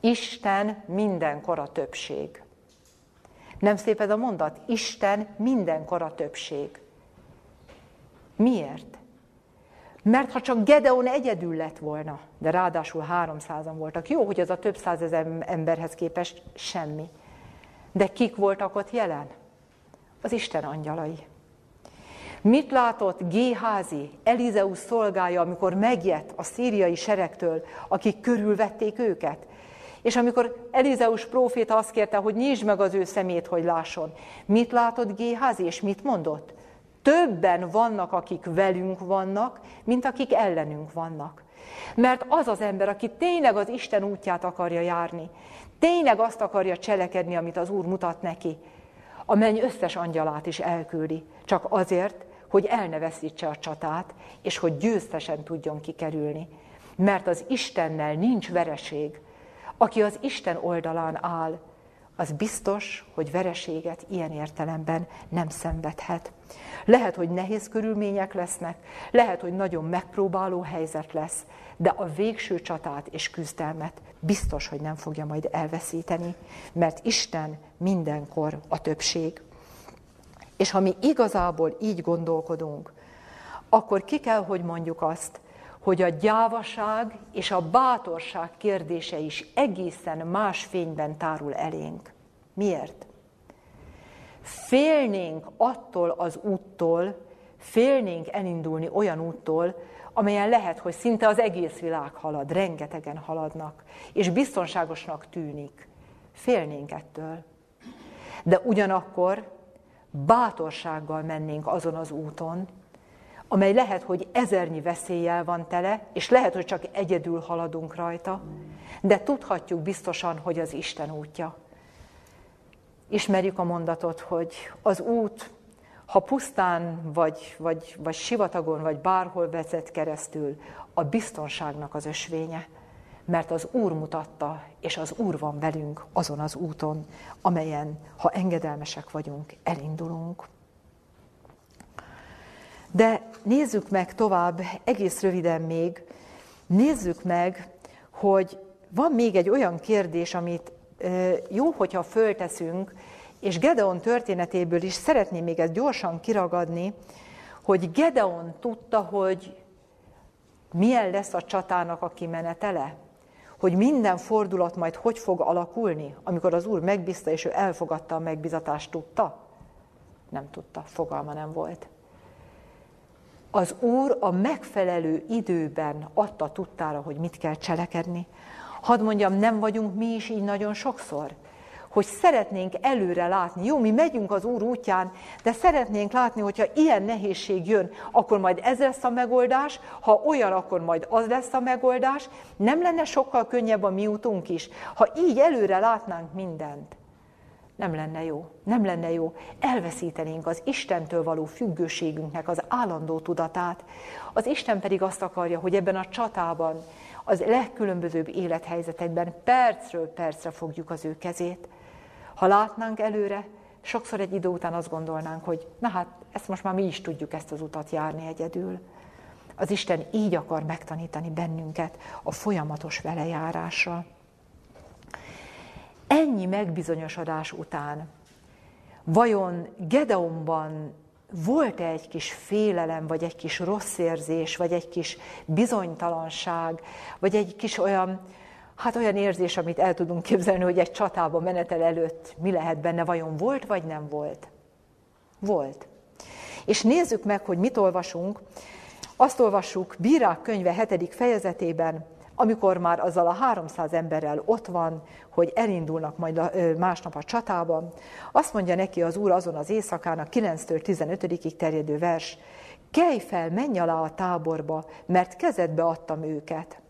Isten mindenkor a többség. Nem szép ez a mondat? Isten mindenkor a többség. Miért? Mert ha csak Gedeon egyedül lett volna, de ráadásul 300-an voltak, jó, hogy az a több százezer emberhez képest semmi. De kik voltak ott jelen? Az Isten angyalai. Mit látott Géházi, Elizeus szolgája, amikor megjött a szíriai seregtől, akik körülvették őket? És amikor Elizeus próféta azt kérte, hogy nyisd meg az ő szemét, hogy lásson, mit látott Géházi, és mit mondott? Többen vannak, akik velünk vannak, mint akik ellenünk vannak. Mert az az ember, aki tényleg az Isten útját akarja járni, tényleg azt akarja cselekedni, amit az Úr mutat neki, a menny összes angyalát is elküldi, csak azért, hogy elneveszítse a csatát, és hogy győztesen tudjon kikerülni. Mert az Istennel nincs vereség. Aki az Isten oldalán áll, az biztos, hogy vereséget ilyen értelemben nem szenvedhet. Lehet, hogy nehéz körülmények lesznek, lehet, hogy nagyon megpróbáló helyzet lesz, de a végső csatát és küzdelmet biztos, hogy nem fogja majd elveszíteni, mert Isten mindenkor a többség. És ha mi igazából így gondolkodunk, akkor ki kell, hogy mondjuk azt, hogy a gyávaság és a bátorság kérdése is egészen más fényben tárul elénk. Miért? Félnénk attól az úttól, félnénk elindulni olyan úttól, amelyen lehet, hogy szinte az egész világ halad, rengetegen haladnak, és biztonságosnak tűnik. Félnénk ettől. De ugyanakkor bátorsággal mennénk azon az úton, amely lehet, hogy ezernyi veszéllyel van tele, és lehet, hogy csak egyedül haladunk rajta, de tudhatjuk biztosan, hogy az Isten útja. Ismerjük a mondatot, hogy az út, ha pusztán, vagy, vagy, vagy sivatagon, vagy bárhol vezet keresztül, a biztonságnak az ösvénye, mert az Úr mutatta, és az Úr van velünk azon az úton, amelyen, ha engedelmesek vagyunk, elindulunk. De nézzük meg tovább, egész röviden még, nézzük meg, hogy van még egy olyan kérdés, amit jó, hogyha fölteszünk, és Gedeon történetéből is szeretném még ezt gyorsan kiragadni, hogy Gedeon tudta, hogy milyen lesz a csatának a kimenetele? Hogy minden fordulat majd hogy fog alakulni, amikor az Úr megbízta, és ő elfogadta a megbizatást, tudta? Nem tudta, fogalma nem volt. Az Úr a megfelelő időben adta tudtára, hogy mit kell cselekedni. Hadd mondjam, nem vagyunk mi is így nagyon sokszor? hogy szeretnénk előre látni. Jó, mi megyünk az Úr útján, de szeretnénk látni, hogyha ilyen nehézség jön, akkor majd ez lesz a megoldás, ha olyan, akkor majd az lesz a megoldás. Nem lenne sokkal könnyebb a mi útunk is, ha így előre látnánk mindent. Nem lenne jó, nem lenne jó. Elveszítenénk az Istentől való függőségünknek az állandó tudatát. Az Isten pedig azt akarja, hogy ebben a csatában, az legkülönbözőbb élethelyzetekben percről percre fogjuk az ő kezét. Ha látnánk előre, sokszor egy idő után azt gondolnánk, hogy na hát, ezt most már mi is tudjuk ezt az utat járni egyedül. Az Isten így akar megtanítani bennünket a folyamatos velejárásra. Ennyi megbizonyosodás után vajon Gedeonban volt-e egy kis félelem, vagy egy kis rossz érzés, vagy egy kis bizonytalanság, vagy egy kis olyan hát olyan érzés, amit el tudunk képzelni, hogy egy csatába menetel előtt mi lehet benne, vajon volt vagy nem volt? Volt. És nézzük meg, hogy mit olvasunk. Azt olvassuk Bírák könyve 7. fejezetében, amikor már azzal a 300 emberrel ott van, hogy elindulnak majd másnap a csatában, azt mondja neki az Úr azon az éjszakán, a 9-től 15-ig terjedő vers, kelj fel, menj alá a táborba, mert kezedbe adtam őket.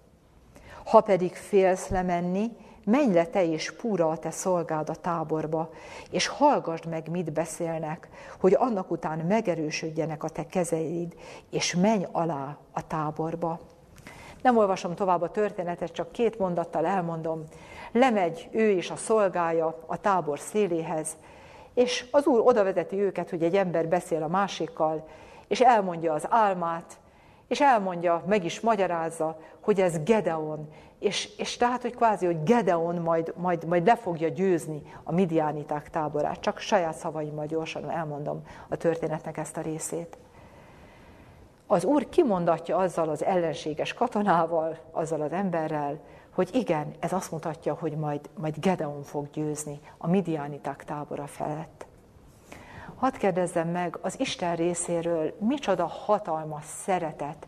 Ha pedig félsz lemenni, menj le te és púra a te szolgád a táborba, és hallgassd meg, mit beszélnek, hogy annak után megerősödjenek a te kezeid, és menj alá a táborba. Nem olvasom tovább a történetet, csak két mondattal elmondom. Lemegy ő és a szolgája a tábor széléhez, és az úr oda vezeti őket, hogy egy ember beszél a másikkal, és elmondja az álmát, és elmondja, meg is magyarázza, hogy ez Gedeon, és, és tehát, hogy kvázi, hogy Gedeon majd, majd, majd le fogja győzni a midiániták táborát. Csak saját szavaimmal gyorsan elmondom a történetnek ezt a részét. Az Úr kimondatja azzal az ellenséges katonával, azzal az emberrel, hogy igen, ez azt mutatja, hogy majd, majd Gedeon fog győzni a midiániták tábora felett. Hadd kérdezzem meg az Isten részéről, micsoda hatalmas szeretet,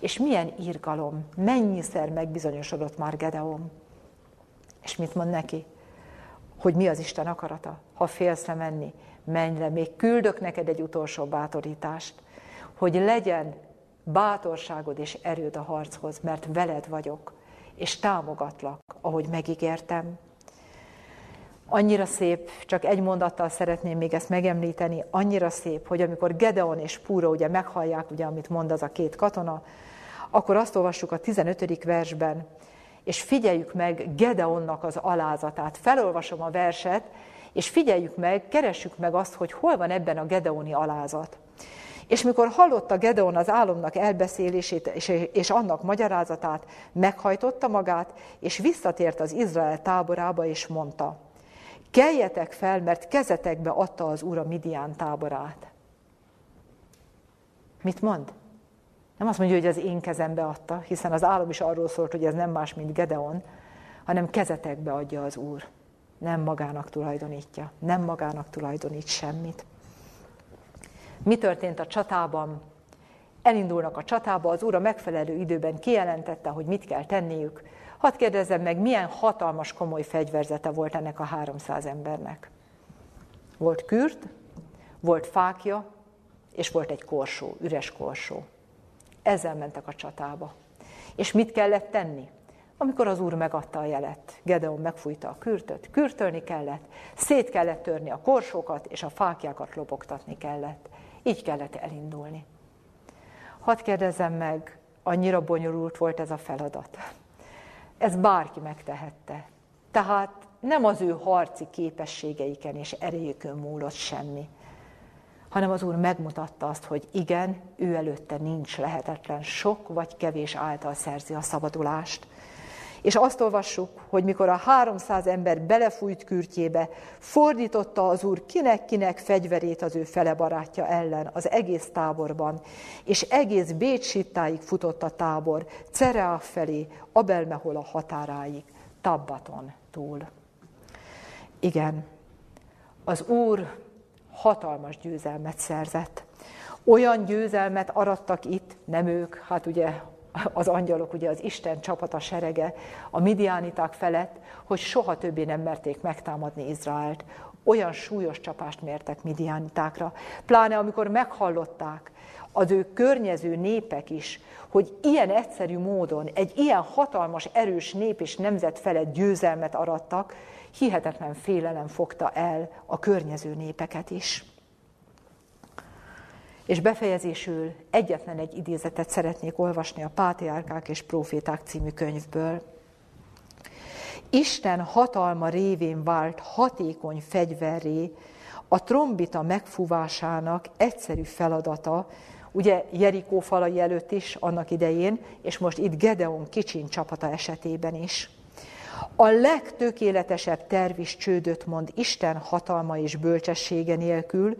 és milyen írgalom, mennyiszer megbizonyosodott már Gedeon. És mit mond neki? Hogy mi az Isten akarata? Ha félsz le menni, menj le, még küldök neked egy utolsó bátorítást, hogy legyen bátorságod és erőd a harchoz, mert veled vagyok, és támogatlak, ahogy megígértem. Annyira szép, csak egy mondattal szeretném még ezt megemlíteni, annyira szép, hogy amikor Gedeon és Púra ugye meghallják, ugye, amit mond az a két katona, akkor azt olvassuk a 15. versben, és figyeljük meg Gedeonnak az alázatát. Felolvasom a verset, és figyeljük meg, keressük meg azt, hogy hol van ebben a Gedeoni alázat. És mikor hallotta Gedeon az álomnak elbeszélését és, annak magyarázatát, meghajtotta magát, és visszatért az Izrael táborába, és mondta, keljetek fel, mert kezetekbe adta az Úr a Midian táborát. Mit mond? Nem azt mondja, hogy az én kezembe adta, hiszen az álom is arról szólt, hogy ez nem más, mint Gedeon, hanem kezetekbe adja az Úr. Nem magának tulajdonítja, nem magának tulajdonít semmit. Mi történt a csatában? Elindulnak a csatába, az Úr megfelelő időben kijelentette, hogy mit kell tenniük. Hadd kérdezzem meg, milyen hatalmas, komoly fegyverzete volt ennek a 300 embernek. Volt kürt, volt fákja, és volt egy korsó, üres korsó. Ezzel mentek a csatába. És mit kellett tenni? amikor az Úr megadta a jelet. Gedeon megfújta a kürtöt, kürtölni kellett, szét kellett törni a korsókat, és a fákjákat lobogtatni kellett. Így kellett elindulni. Hadd kérdezzem meg, annyira bonyolult volt ez a feladat. Ez bárki megtehette. Tehát nem az ő harci képességeiken és erejükön múlott semmi, hanem az Úr megmutatta azt, hogy igen, ő előtte nincs lehetetlen, sok vagy kevés által szerzi a szabadulást. És azt olvassuk, hogy mikor a 300 ember belefújt kürtjébe, fordította az úr kinek-kinek fegyverét az ő fele barátja ellen az egész táborban, és egész Bécsittáig futott a tábor, Cerea felé, Abelmehol a határáig, Tabbaton túl. Igen, az Úr hatalmas győzelmet szerzett. Olyan győzelmet arattak itt, nem ők, hát ugye az angyalok, ugye az Isten csapata serege a midiániták felett, hogy soha többé nem merték megtámadni Izraelt. Olyan súlyos csapást mértek midiánitákra. Pláne amikor meghallották az ő környező népek is, hogy ilyen egyszerű módon egy ilyen hatalmas, erős nép és nemzet felett győzelmet arattak, hihetetlen félelem fogta el a környező népeket is. És befejezésül egyetlen egy idézetet szeretnék olvasni a Pátriárkák és Proféták című könyvből. Isten hatalma révén vált hatékony fegyverré a trombita megfúvásának egyszerű feladata, ugye Jerikó falai előtt is annak idején, és most itt Gedeon kicsin csapata esetében is. A legtökéletesebb terv is csődöt mond Isten hatalma és bölcsessége nélkül,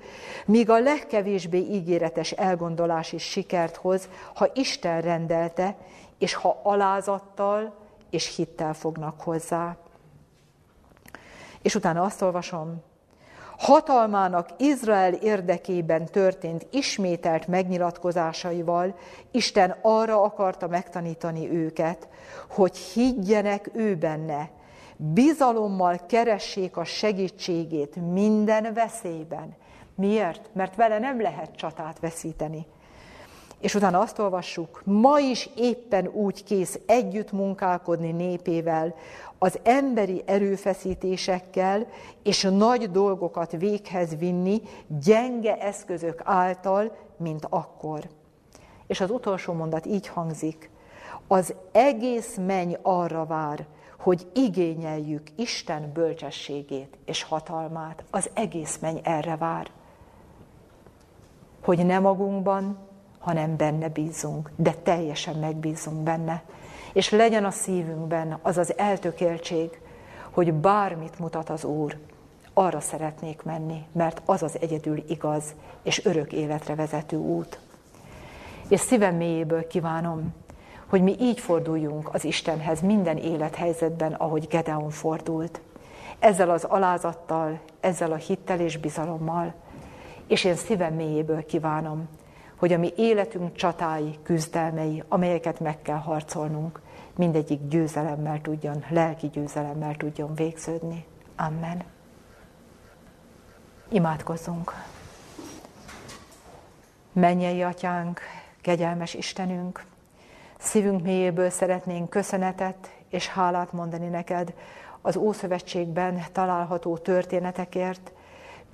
míg a legkevésbé ígéretes elgondolás is sikert hoz, ha Isten rendelte, és ha alázattal és hittel fognak hozzá. És utána azt olvasom, hatalmának Izrael érdekében történt ismételt megnyilatkozásaival Isten arra akarta megtanítani őket, hogy higgyenek ő benne, bizalommal keressék a segítségét minden veszélyben. Miért? Mert vele nem lehet csatát veszíteni. És utána azt olvassuk, ma is éppen úgy kész együtt munkálkodni népével, az emberi erőfeszítésekkel és nagy dolgokat véghez vinni gyenge eszközök által, mint akkor. És az utolsó mondat így hangzik, az egész menny arra vár, hogy igényeljük Isten bölcsességét és hatalmát. Az egész menny erre vár. Hogy nem magunkban, hanem benne bízunk, de teljesen megbízunk benne. És legyen a szívünkben az az eltökéltség, hogy bármit mutat az Úr, arra szeretnék menni, mert az az egyedül igaz és örök életre vezető út. És szívem mélyéből kívánom, hogy mi így forduljunk az Istenhez minden élethelyzetben, ahogy Gedeon fordult. Ezzel az alázattal, ezzel a hittel és bizalommal. És én szívem mélyéből kívánom, hogy a mi életünk csatái, küzdelmei, amelyeket meg kell harcolnunk, mindegyik győzelemmel tudjon, lelki győzelemmel tudjon végződni. Amen. Imádkozzunk. Mennyei atyánk, kegyelmes Istenünk, szívünk mélyéből szeretnénk köszönetet és hálát mondani neked az Ószövetségben található történetekért.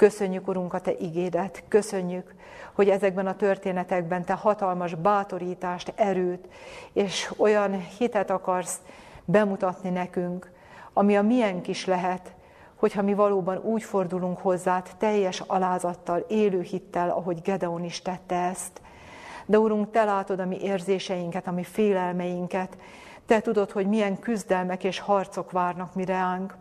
Köszönjük, Urunk, a Te igédet, köszönjük, hogy ezekben a történetekben te hatalmas bátorítást, erőt és olyan hitet akarsz bemutatni nekünk, ami a miénk is lehet, hogyha mi valóban úgy fordulunk hozzád teljes alázattal, élő hittel, ahogy Gedeon is tette ezt. De Urunk, Te látod a mi érzéseinket, a mi félelmeinket, Te tudod, hogy milyen küzdelmek és harcok várnak mi reánk.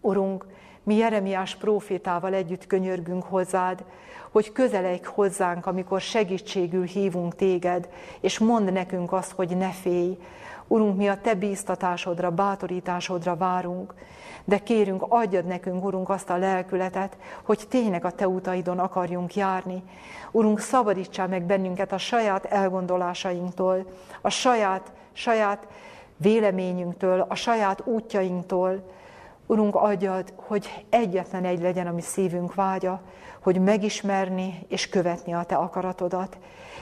Urunk, mi Jeremiás prófétával együtt könyörgünk hozzád, hogy közeledj hozzánk, amikor segítségül hívunk téged, és mondd nekünk azt, hogy ne félj. Urunk, mi a te bíztatásodra, bátorításodra várunk, de kérünk, adjad nekünk, Urunk, azt a lelkületet, hogy tényleg a Te utaidon akarjunk járni. Urunk, szabadítsál meg bennünket a saját elgondolásainktól, a saját, saját véleményünktől, a saját útjainktól, Urunk, adjad, hogy egyetlen egy legyen a mi szívünk vágya, hogy megismerni és követni a Te akaratodat.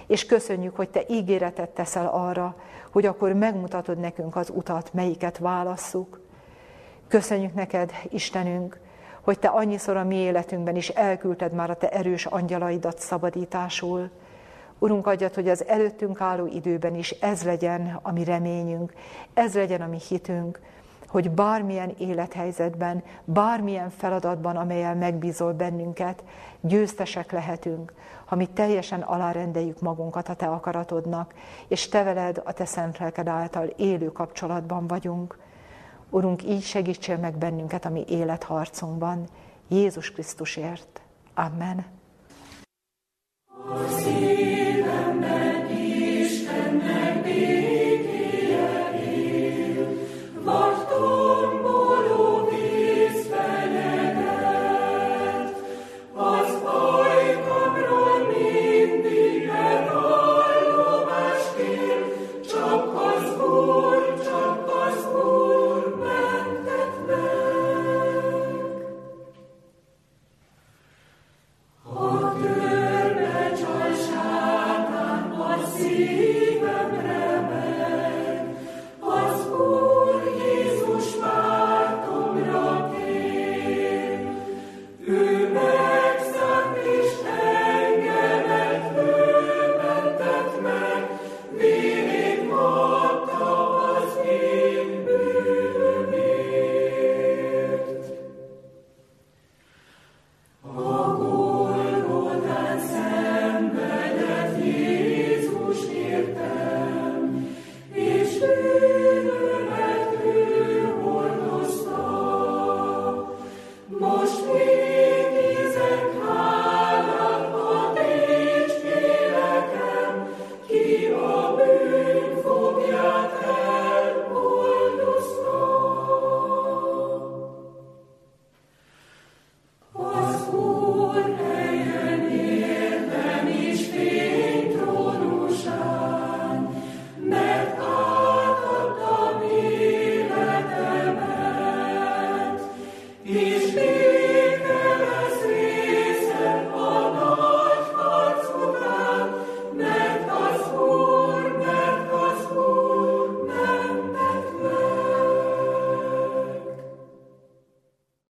És köszönjük, hogy Te ígéretet teszel arra, hogy akkor megmutatod nekünk az utat, melyiket válasszuk. Köszönjük neked, Istenünk, hogy Te annyiszor a mi életünkben is elküldted már a Te erős angyalaidat szabadításul. Urunk, adjad, hogy az előttünk álló időben is ez legyen a mi reményünk, ez legyen a mi hitünk, hogy bármilyen élethelyzetben, bármilyen feladatban, amelyel megbízol bennünket, győztesek lehetünk, ha mi teljesen alárendeljük magunkat a Te akaratodnak, és Te veled a Te szent lelked által élő kapcsolatban vagyunk. Urunk, így segítsél meg bennünket a mi életharcunkban, Jézus Krisztusért. Amen.